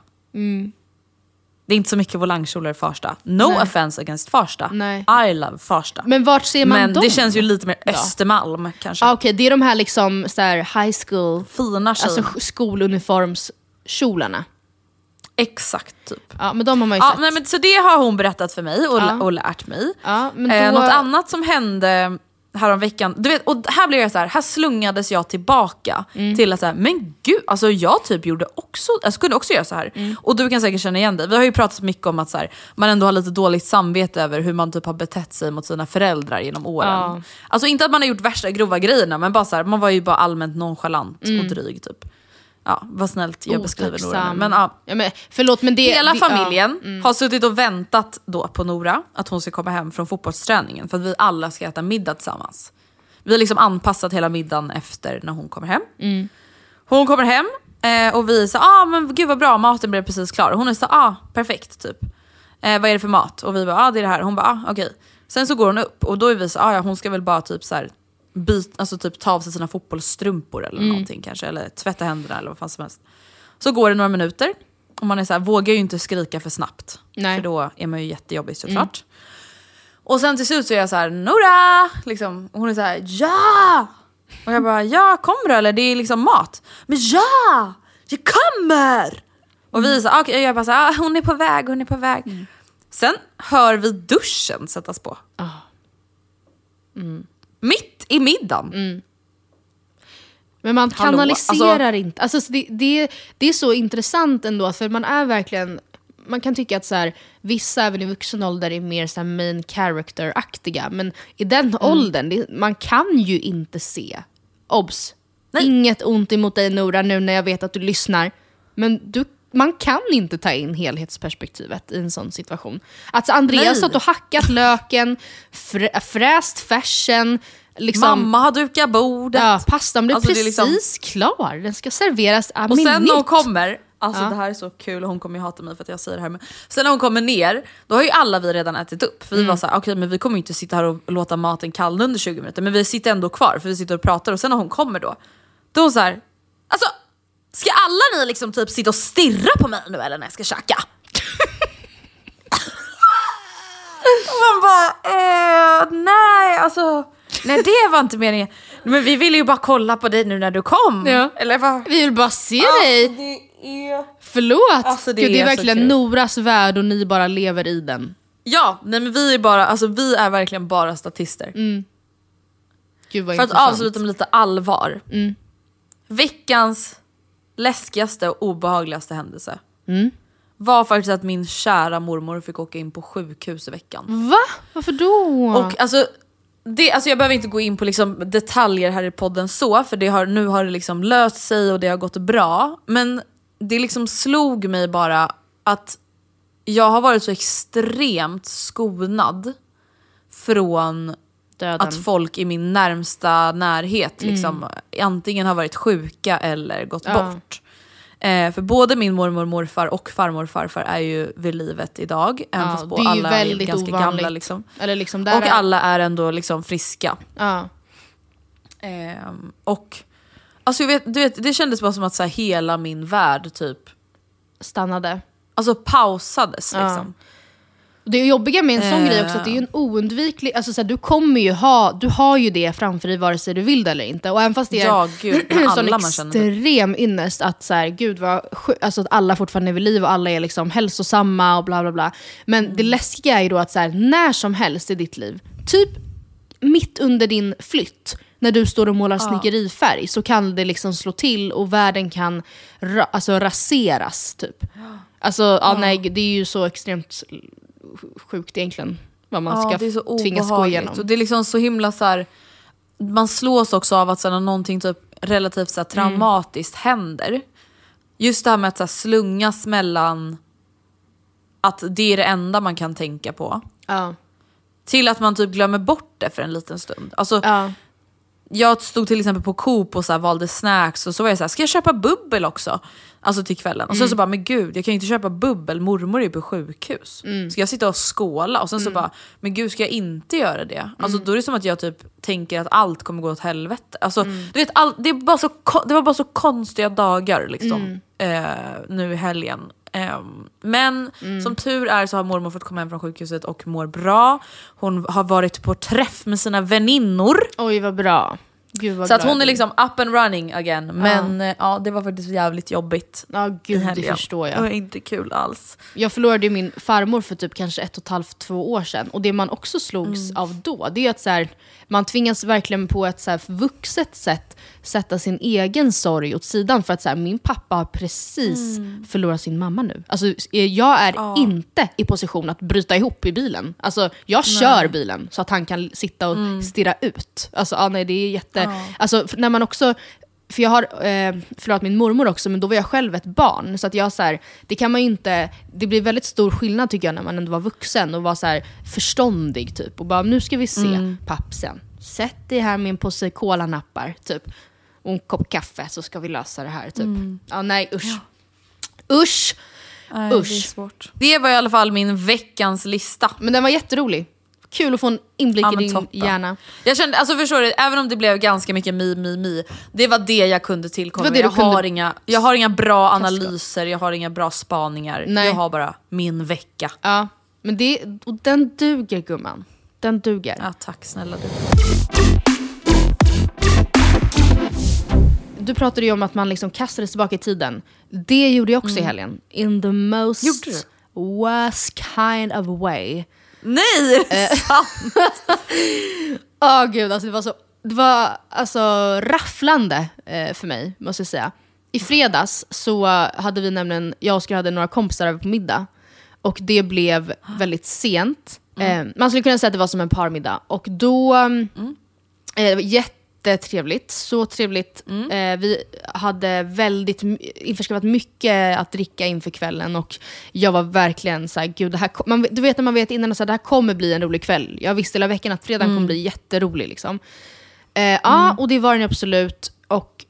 Det är inte så mycket volangkjolar i Farsta. No.
Nej.
offense against Farsta.
Nej.
I love Farsta. Men,
Men vart ser man dem?
det känns ju lite mer Östermalm kanske.
Ah, Okej, det är de här liksom så här high school,
Fina tjejer.
alltså skoluniformskjolarna.
Exakt typ.
Ja, men de har man ju
Ja,
sett.
nej, men, så det har hon berättat för mig och,
Ja.
och lärt mig.
Ja, men
eh,
då-
något annat som hände häromveckan, du vet, och här blev jag så här, här slungades jag tillbaka
Mm.
till att säga, men gud, alltså jag typ gjorde också, jag skulle också göra så här.
Mm.
Och du kan säkert känna igen dig. Vi har ju pratat mycket om att så här, man ändå har lite dåligt samvete över hur man typ har betett sig mot sina föräldrar genom åren.
Ja.
Alltså inte att man har gjort värsta grova grejerna, men bara så här, man var ju bara allmänt nonchalant och dryg typ. Ja, vad snällt jag beskriver Nora nu.
Mm. Otacksam.
Men, ja,
ja, men, förlåt men det...
Hela
det,
familjen
Ja, mm.
har suttit och väntat då på Nora, att hon ska komma hem från fotbollsträningen för att vi alla ska äta middag tillsammans. Vi har liksom anpassat hela middagen efter när hon kommer hem. Hon kommer hem eh, och vi säger ah, men gud vad bra, maten blev precis klar. Och hon är så ah, perfekt typ. Eh, vad är det för mat? Och vi bara, ah, det är det här. Hon bara, ah, okej. Sen så går hon upp och då är vi så ah, ja, hon ska väl bara typ så här, byt, alltså typ ta av sig sina fotbollsstrumpor eller någonting kanske. Eller tvätta händerna eller vad fan som helst. Så går det några minuter och man är så här, vågar ju inte skrika för snabbt.
Nej.
För då är man ju jättejobbig såklart. Och sen till slut så är jag så här, Nora! Liksom, och hon är så här, ja! Och jag bara, ja kommer du eller? Det är liksom mat. Men ja! Jag kommer! Och vi är så här, okej, jag bara så här, ah, hon är på väg, hon är på väg. Sen hör vi duschen sättas på. Mitt i middagen.
Men man
Hallå,
kanaliserar inte. Alltså, så det, det, det är så intressant ändå, för man är verkligen... Man kan tycka att så här, vissa även i vuxen ålder är mer så här main character-aktiga, men i den
Mm.
åldern, det, man kan ju inte se. Obs! Inget ont emot dig Nora nu när jag vet att du lyssnar. Men du, man kan inte ta in helhetsperspektivet i en sån situation. Att Andreas
Nej.
satt och hackat löken, frä, fräst färsen, liksom,
Mamma har dukat bordet.
Ja, pastan blev
Alltså, är
precis
liksom-
klar. Den ska serveras a
Och sen när hon kommer, alltså
Ja.
det här är så kul hon kommer ju hata mig för att jag säger det här men sen när hon kommer ner, då har ju alla vi redan ätit upp. För vi var såhär, okej men vi kommer ju inte sitta här och låta maten kallna under 20 minuter men vi sitter ändå kvar för vi sitter och pratar och sen när hon kommer då, då är hon såhär, alltså ska alla ni liksom typ sitta och stirra på mig nu eller när jag ska käka? man bara, eh, nej alltså, nej det var inte meningen. Men vi ville ju bara kolla på dig nu när du kom.
Ja.
Eller vad?
Vi vill bara se
Alltså,
dig.
det är...
Förlåt.
Alltså, det
Gud, det är
är
verkligen. Noras värld och ni bara lever i den.
Ja, nej men vi är bara, alltså vi är verkligen bara statister.
Gud vad
För att
intressant.
avsluta med lite allvar. Veckans läskigaste och obehagligaste händelse var faktiskt att min kära mormor fick åka in på sjukhus i veckan.
Va? Varför då?
Och alltså, det, alltså jag behöver inte gå in på liksom detaljer här i podden så, för det har, nu har det liksom löst sig och det har gått bra. Men det liksom slog mig bara att jag har varit så extremt skonad från
Döden.
att folk i min närmsta närhet liksom, antingen har varit sjuka eller gått
Mm. Ja.
bort. Eh, för både min mormor, morfar och farmor och farfar är ju vid livet idag. Även
Ja,
fast på alla är ganska
ovanligt.
gamla. Liksom.
Liksom
Och
är-
alla är ändå liksom friska.
Ja.
Ehm, och alltså jag vet, du vet, det kändes bara som att så här, hela min värld typ
Stannade.
alltså pausades. Liksom.
Det jobbiga med en sån
Eh.
grej också, att det är en oundviklig, alltså så här, du kommer ju ha, du har ju det framför dig vare sig du vill det eller inte. Och även fast det är
Ja, gud,
en sån
typ.
extrem ynnest att så här, gud vad alltså att alla fortfarande är vid liv och alla är liksom hälsosamma och bla bla bla. Men det läskiga är ju då att så här, när som helst i ditt liv, typ mitt under din flytt, när du står och målar snickerifärg, så kan det liksom slå till och världen kan ra- alltså, raseras. Typ. Alltså, ja, nej, det är ju så extremt sjukt egentligen. Vad man
Ja,
ska
det
tvingas gå igenom.
Och det är liksom så himla så här, man slås också av att så här, någonting typ relativt så här, traumatiskt händer. Just det här med att så här, slungas mellan att det är det enda man kan tänka på.
Ja.
Till att man typ glömmer bort det för en liten stund. Alltså,
Ja.
Jag stod till exempel på Coop och så valde snacks och så var jag så här, ska jag köpa bubbel också? Alltså till kvällen. Och sen så bara, men gud jag kan ju inte köpa bubbel, mormor är ju på sjukhus. Ska jag sitta och skåla? Och sen så bara, men gud ska jag inte göra det? Alltså då är det som att jag typ tänker att allt kommer gå åt helvete. Alltså, du vet, all, det, är bara så, det var bara så konstiga dagar liksom, eh, nu i helgen. Ehm, men som tur är så har mormor fått komma hem från sjukhuset och mår bra. Hon har varit på träff med sina väninnor.
Oj vad bra. Vad
Så att hon är
jag
liksom up and running again. Men eh, ja, det var faktiskt jävligt jobbigt.
Ja gud, det förstår
Det var
jag.
inte kul alls.
Jag förlorade ju min farmor för typ kanske ett och ett halvt, två år sedan. Och det man också slogs
Mm.
av då, det är att så här, man tvingas verkligen på ett så här vuxet sätt sätta sin egen sorg åt sidan. För att så här, min pappa har precis
Mm.
förlorat sin mamma nu. Alltså, eh, jag är inte i position att bryta ihop i bilen. Alltså, jag kör bilen så att han kan sitta och
Mm.
stirra ut. Alltså, ja, nej, det är jätte... Alltså, för när man också... För jag har eh, förlorat min mormor också, men då var jag själv ett barn. Så att jag så här, det kan man ju inte... Det blir väldigt stor skillnad tycker jag när man ändå var vuxen och var så här förståndig typ. Och bara, nu ska vi se
Mm.
pappsen. sätt dig här med en påse kolanappar, typ. Och en kopp kaffe så ska vi lösa det här, typ. Ja, nej usch. Usch!
Nej, det är
Usch.
svårt. Det var i alla fall min veckans lista.
Men den var jätterolig. Kul att få en inblick
Ja,
i din
toppen.
hjärna.
Jag kände, alltså förstår du, även om det blev ganska mycket mi, mi, mi. Det var det jag kunde tillkomma
Det det
Jag,
kunde
har inga, jag har inga bra analyser, jag har inga bra spaningar.
Nej.
Jag har bara min vecka.
Ja, men det, och den duger gumman. Den duger.
Ja, tack snälla du.
Du pratade ju om att man liksom kastades tillbaka i tiden. Det gjorde jag också i helgen. In the most
Mm.
Worst kind of way.
Nej! är det sant?
Åh gud, alltså det var så det var alltså rafflande eh, för mig, måste jag säga. I fredags så hade vi nämligen, jag och Oskar hade några kompisar över på middag. Och det blev väldigt sent. Eh, man skulle kunna säga att det var som en parmiddag. Och då, mm. eh, det var jättetrevligt, så trevligt. Eh, vi hade väldigt införskaffat mycket att dricka inför kvällen och jag var verkligen så här, gud det här man, du vet när man vet innan att det här kommer bli en rolig kväll. Jag visste hela veckan att fredagen kommer bli jätterolig. Liksom. Eh, Ja, och det var den absolut. Och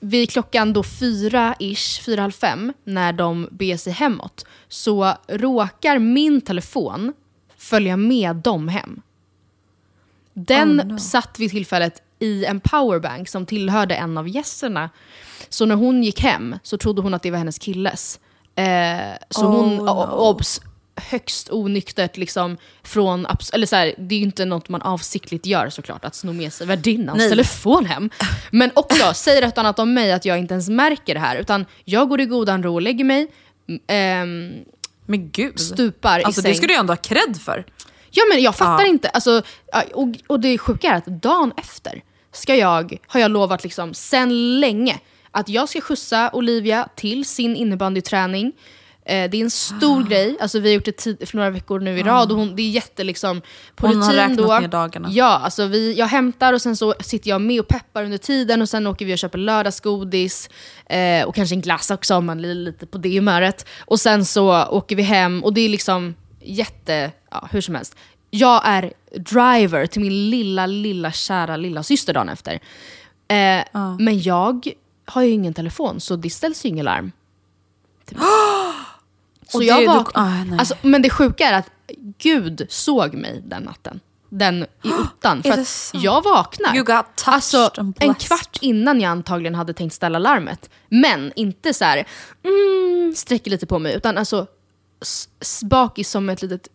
vid klockan då fyra-ish, fyra, halv fem, när de beger sig hemåt, så råkar min telefon följa med dem hem. Den satt vid tillfället i en powerbank som tillhörde en av gästerna. Så när hon gick hem så trodde hon att det var hennes killes. Eh, så hon,
Oh,
o- obs, högst onyktert liksom från, eller så här, det är ju inte något man avsiktligt gör såklart, att sno med sig värdinnans
Nej.
telefon hem. Men också, säger ett och annat om mig att jag inte ens märker det här, utan jag går i godan ro och lägger mig, m- ehm,
Men gud.
stupar
Alltså
i säng.
det skulle jag ändå ha cred för.
Ja men jag fattar
Ja.
inte. Alltså, och, och det sjuka är att dagen efter ska jag, har jag lovat liksom sen länge att jag ska skjutsa Olivia till sin innebandyträning. Eh, det är en stor grej, alltså, vi har gjort det tid, för några veckor nu i rad och hon, det är jätte liksom, på
Hon har
rutin
räknat
då.
ner dagarna.
Ja, alltså vi, jag hämtar och sen så sitter jag med och peppar under tiden och sen åker vi och köper lördagsgodis eh, och kanske en glass också om man är lite på det humöret. Och sen så åker vi hem och det är liksom jätte, ja hur som helst. Jag är driver till min lilla, lilla, kära lilla syster dagen efter. Eh, Men jag har ju ingen telefon så det ställs ju inget larm. Så jag
det- du-
vaknade.
ah,
alltså, men det sjuka är att Gud såg mig den natten. Den i ottan. För att jag vaknar.
You got touched
alltså, en kvart innan jag antagligen hade tänkt ställa larmet. Men inte så här, mm, sträcker lite på mig. Utan alltså bakis som ett litet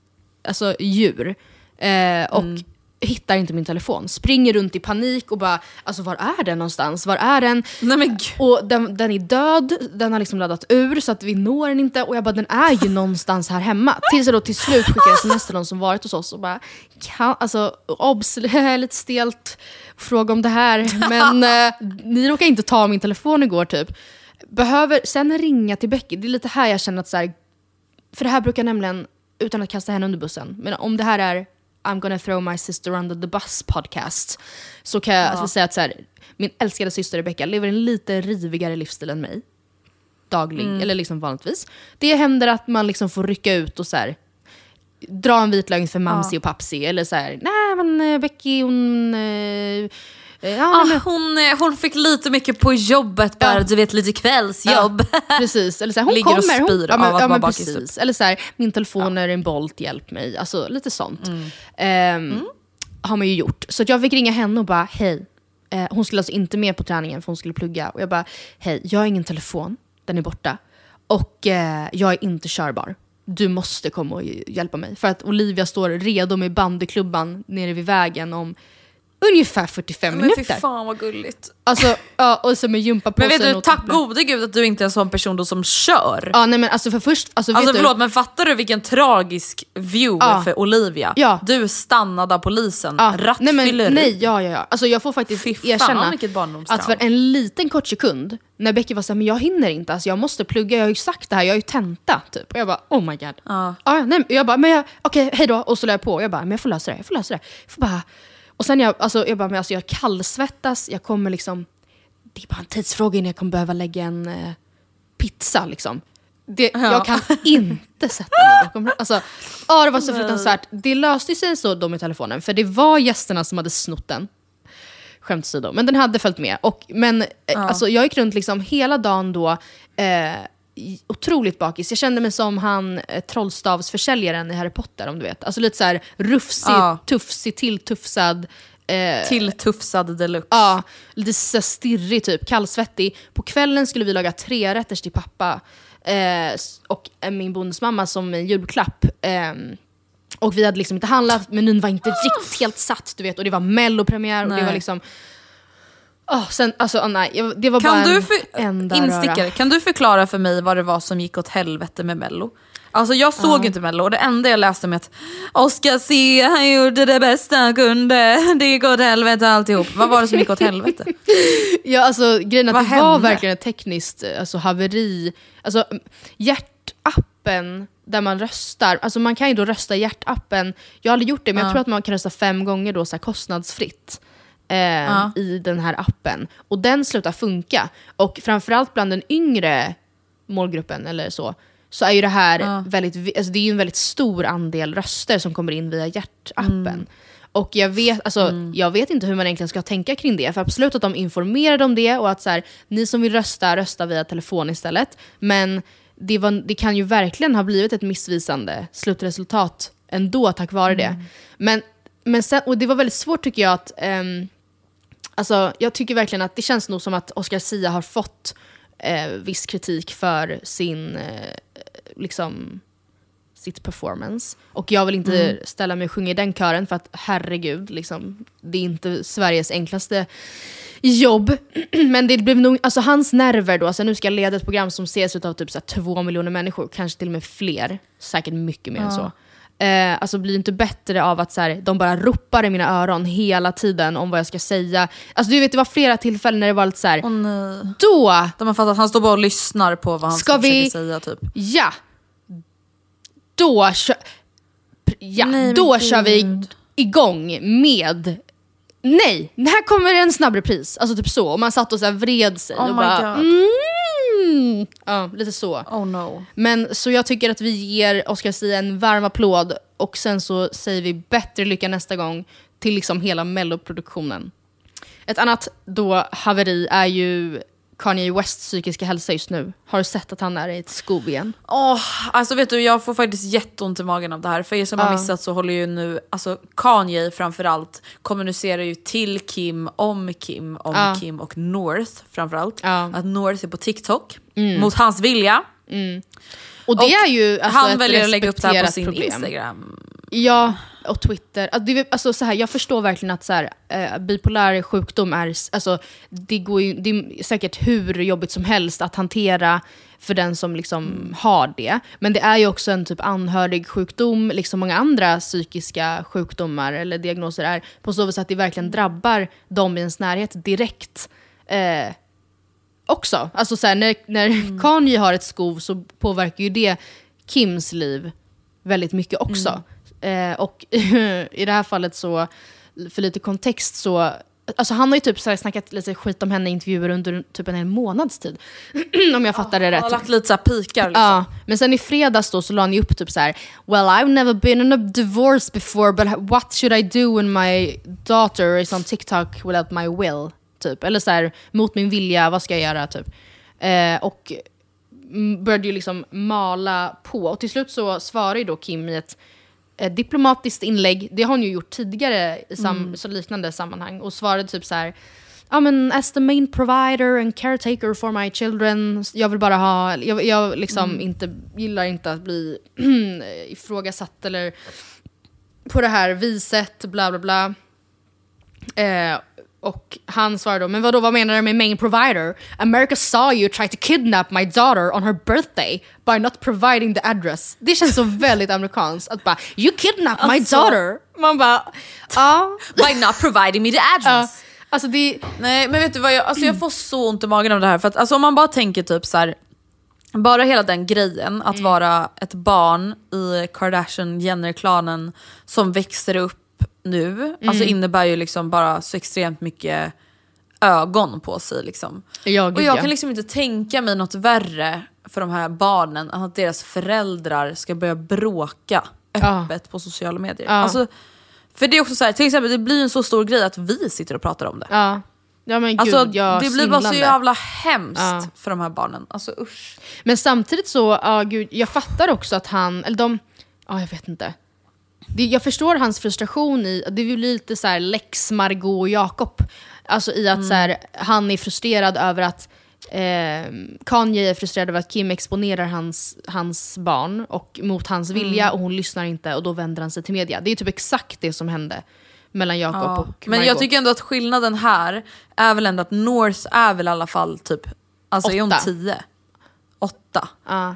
alltså, djur. Eh, och
Mm.
hittar inte min telefon. Springer runt i panik och bara, alltså var är den någonstans? Var är den?
Nej gud.
Och den, den är död, den har liksom laddat ur så att vi når den inte. Och jag bara, den är ju någonstans här hemma. Tills jag då till slut skickar sms till någon som varit hos oss och bara, kan, alltså obs, lite stelt fråga om det här. Men eh, ni råkade inte ta min telefon igår typ. Behöver sen ringa till Becky, det är lite här jag känner att så här, för det här brukar nämligen, utan att kasta henne under bussen, men om det här är I'm gonna throw my sister under the bus podcast, så kan jag alltså säga att så här, min älskade syster Rebecca lever en lite rivigare livsstil än mig. Daglig, eller liksom vanligtvis. Det händer att man liksom får rycka ut och så här, dra en vit lögn för mamsi och papsi, eller så här, nej men eh, Becky hon... Eh, ja,
Ah, hon, eh, hon fick lite mycket på jobbet bara,
Ja.
du vet lite kvällsjobb.
Precis, eller så här, hon
Ligger och
kommer. Hon,
spyr
ja, men,
av att
ja,
vara bakis,
precis. Eller så här, min telefon är en Bolt, hjälp mig. Alltså lite sånt.
Mm.
Ehm, Har man ju gjort. Så jag fick ringa henne och bara, hej. Eh, hon skulle alltså inte med på träningen för hon skulle plugga. Och jag bara, hej, jag har ingen telefon, den är borta. Och eh, jag är inte körbar. Du måste komma och hjälpa mig. För att Olivia står redo med bandyklubban nere vid vägen om ungefär 45
Men
minuter.
fan vad gulligt.
Alltså, ja, och så med gympapåsen
Men vet du,
och
tack gode gud att du inte är en sån person då som kör.
Ja, nej men alltså för först, alltså,
Alltså
du,
förlåt men fattar du vilken tragisk view
Ja.
för Olivia?
Ja.
Du stannade av polisen,
Ja, nej, men,
rattfylleri.
nej, ja, ja, ja. Alltså jag får faktiskt
Fy fan,
erkänna att för en liten kort sekund, när Becky var såhär, men jag hinner inte, alltså jag måste plugga, jag har ju sagt det här, jag har ju tenta. Typ. Och jag bara, oh my god.
Ja.
Ja, nej, men jag bara, men jag, okej, hej då. Och så la jag på, och jag bara, men jag får lösa det, jag får lösa det. Jag får bara, och sen jag, alltså, jag bara, men alltså jag kallsvettas, jag kommer liksom, det är bara en tidsfråga innan jag kommer behöva lägga en eh, pizza liksom. det, jag kan inte sätta mig bakom Alltså, ja, det var så fruktansvärt. Det löste sig så då med telefonen, för det var gästerna som hade snott den. Skämt åsido, men den hade följt med. Och, men eh, alltså, jag gick runt liksom hela dagen då, eh, otroligt bakis. Jag kände mig som han eh, trollstavsförsäljaren i Harry Potter, om du vet. Alltså lite så här rufsig,
Ja.
tufsig, tilltufsad. Eh,
Tilltufsad deluxe.
Ja, lite så stirrig typ, kallsvettig. På kvällen skulle vi laga tre rätters till pappa eh, och eh, min bonusmamma som en julklapp. ehm, och vi hade liksom inte handlat, menyn var inte riktigt helt satt du vet. Och det var mellopremiär och det
Nej.
var liksom... Oh, sen, alltså, oh, nej, det var
Kan
bara
du,
en
för,
enda
instickare,
röra.
kan du förklara för mig vad det var som gick åt helvete med Mello? Alltså jag såg ju inte Mello och det enda jag läste med att Oscar Sia han gjorde det bästa han kunde, det gick åt helvete alltihop. Vad var det som gick åt helvete?
Ja, alltså, grejen att
Vad
det var
hände?
verkligen ett tekniskt alltså, haveri. Alltså, hjärtappen där man röstar, alltså man kan ju då rösta i hjärtappen. Jag har aldrig gjort det, men jag tror att man kan rösta fem gånger då, så kostnadsfritt. Eh, i den här appen. Och den slutar funka. Och framförallt bland den yngre målgruppen eller så, så är ju det här väldigt, vi- alltså det är ju en väldigt stor andel röster som kommer in via hjärtappen. Och jag vet, alltså, jag vet inte hur man egentligen ska tänka kring det, för absolut att de informerade om det och att så här, ni som vill rösta, rösta via telefon istället. Men det, var, det kan ju verkligen ha blivit ett missvisande slutresultat ändå tack vare det. Men, men sen, och det var väldigt svårt tycker jag att ehm, Alltså, jag tycker verkligen att det känns nog som att Oscar Sia har fått eh, viss kritik för sin, eh, liksom, sitt performance. Och jag vill inte ställa mig och sjunga i den kören för att herregud, liksom, det är inte Sveriges enklaste jobb. Men det blev nog, alltså hans nerver då, alltså nu ska jag leda ett program som ses av typ så två miljoner människor, kanske till och med fler, säkert mycket mer än så. Eh, alltså blir inte bättre av att så här, de bara ropar i mina öron hela tiden om vad jag ska säga. Alltså du vet det var flera tillfällen när det var lite så här,
Åh nej.
då,
De har fattat att han står bara och lyssnar på vad han
Ska
ska
vi-
försöka säga typ.
ja, då, kö- ja,
Nej,
då kör vi igång med Nej, här kommer en snabb repris. Alltså typ så. Och man satt och så vred sig
Oh
och bara...
God.
Mm, ja, lite så.
Oh no.
Men så jag tycker att vi ger Oscar Sia en varm applåd och sen så säger vi bättre lycka nästa gång till liksom hela melloproduktionen. Ett annat då haveri är ju Kanye Wests psykiska hälsa just nu. Har du sett att han är i ett skov igen?
Åh, alltså vet du, jag får faktiskt jätteont i magen av det här. För er som har missat så håller ju nu, alltså Kanye framförallt kommunicerar ju till Kim, om Kim, om
Ja.
Kim och North framförallt.
Mm.
Att North är på TikTok, mot hans vilja.
Och det
Och
är ju alltså,
han väljer att lägga upp det här på sin
problem.
Instagram.
Ja, och Twitter. Alltså, det, alltså, så här, jag förstår verkligen att så här, eh, bipolär sjukdom är, alltså, det, går ju, det är säkert hur jobbigt som helst att hantera för den som liksom har det. Men det är ju också en typ anhörig sjukdom, liksom många andra psykiska sjukdomar eller diagnoser är, på så vis att det verkligen drabbar dem i ens närhet direkt. Eh, också. Alltså så här, när när Kanye har ett skov så påverkar ju det Kims liv väldigt mycket också. Eh, och i det här fallet så, för lite kontext så, alltså han har ju typ så här snackat lite skit om henne i intervjuer under typ en hel månads tid. om jag fattar det
Han
rätt.
har lagt lite så pikar liksom.
Ja, men sen i fredags då så la han ju upp typ så här: Well I've never been in a divorce before but what should I do when my daughter is on TikTok without my will? Typ. Eller så här, mot min vilja, vad ska jag göra? Typ. Eh, och mm, började ju liksom mala på. Och till slut så svarar ju då Kim i ett eh, diplomatiskt inlägg, det har hon ju gjort tidigare i sam- så liknande sammanhang, och svarade typ så här. Ja men as the main provider and caretaker for my children, jag vill bara ha, jag, jag liksom inte, gillar inte att bli ifrågasatt eller på det här viset, bla bla bla. Eh, och han svarar då, men vadå, vad menar du med main provider? America saw you try to kidnap my daughter on her birthday by not providing the address. Det känns så väldigt amerikanskt att bara, you kidnapped my
Alltså.
daughter. Man bara, ja.
By not providing me the address.
Alltså det,
Nej men vet du vad, jag, alltså jag får så ont i magen av det här. För att alltså, om man bara tänker typ så här. Bara hela den grejen, att vara ett barn i Kardashian-Jenner-klanen som växer upp nu, alltså innebär ju liksom bara så extremt mycket ögon på sig. Liksom.
Ja,
och
gud,
jag
ja.
kan liksom inte tänka mig något värre för de här barnen att deras föräldrar ska börja bråka öppet på sociala medier.
Ja.
Alltså, för det är också så här, till exempel det blir en så stor grej att vi sitter och pratar om det.
Ja. Ja men gud,
Alltså,
ja,
det blir bara så jävla hemskt
Ja.
för de här barnen. Alltså usch.
Men samtidigt så, ja gud, jag fattar också att han, eller de, ja jag vet inte. Det, jag förstår hans frustration i, det blir lite så här lex Margot och Jakob. Alltså i att så här, han är frustrerad över att eh, Kanye är frustrerad över att Kim exponerar hans, hans barn och mot hans vilja och hon lyssnar inte och då vänder han sig till media. Det är typ exakt det som hände mellan Jakob
Ja.
och
Men jag
Margot.
tycker ändå att skillnaden här är väl ändå att North är väl i alla fall typ, alltså är hon
Åtta.
10? 8?
Ja.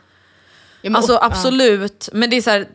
Men-
Alltså absolut, men det är så här,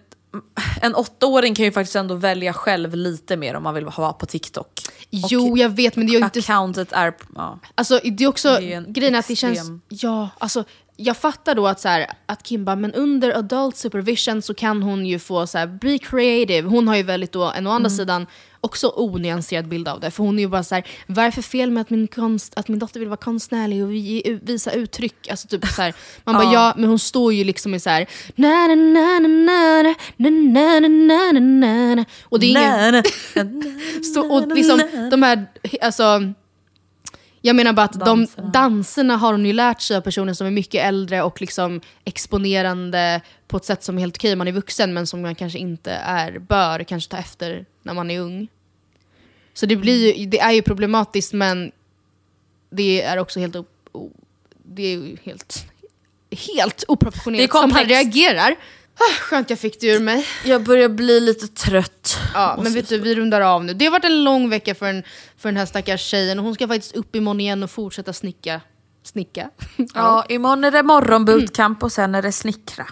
en åttaåring kan ju faktiskt ändå välja själv lite mer om man vill vara på TikTok.
Jo, jag vet, men det är ju inte...
Accountet är... Ja.
Alltså det är också,
Det är en
grejen att det känns, ja, alltså jag fattar då att, så här, att Kim bara, men under adult supervision så kan hon ju få så här, be creative. Hon har ju väldigt då, en å andra sidan, också onyanserad bild av det. För hon är ju bara så här, vad är för fel med att min, konst, att min dotter vill vara konstnärlig och ge, visa uttryck? Alltså typ så här, man bara, ja, men hon står ju liksom i så här, na na na na na na na na na na na na och det är ingen... Så, och liksom de här, alltså, jag menar bara att
Danserna.
de danserna har hon ju lärt sig av personer som är mycket äldre och liksom exponerande på ett sätt som är helt okej man är vuxen men som man kanske inte är, bör kanske ta efter när man är ung. Så det, blir ju, det är ju problematiskt men det är också helt, det är helt, helt
Det är
oproportionerligt som han reagerar. Ah, skönt jag fick det ur mig.
Jag börjar bli lite trött.
Ja, men vet du, vi rundar av nu. Det har varit en lång vecka för, en, för den här stackars tjejen och hon ska faktiskt upp imorgon igen och fortsätta snicka. Snicka?
Ja, imorgon är det morgonbootcamp och sen är det snickra.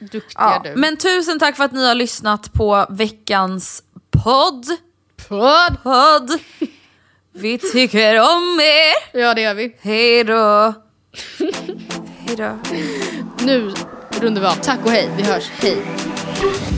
Duktiga
Ja,
du.
men tusen tack för att ni har lyssnat på veckans podd.
Podd!
Podd. Vi tycker om er.
Ja, det gör vi.
Hej då. Hej då.
Nu rundar vi av. Tack och hej. Vi hörs. Hej.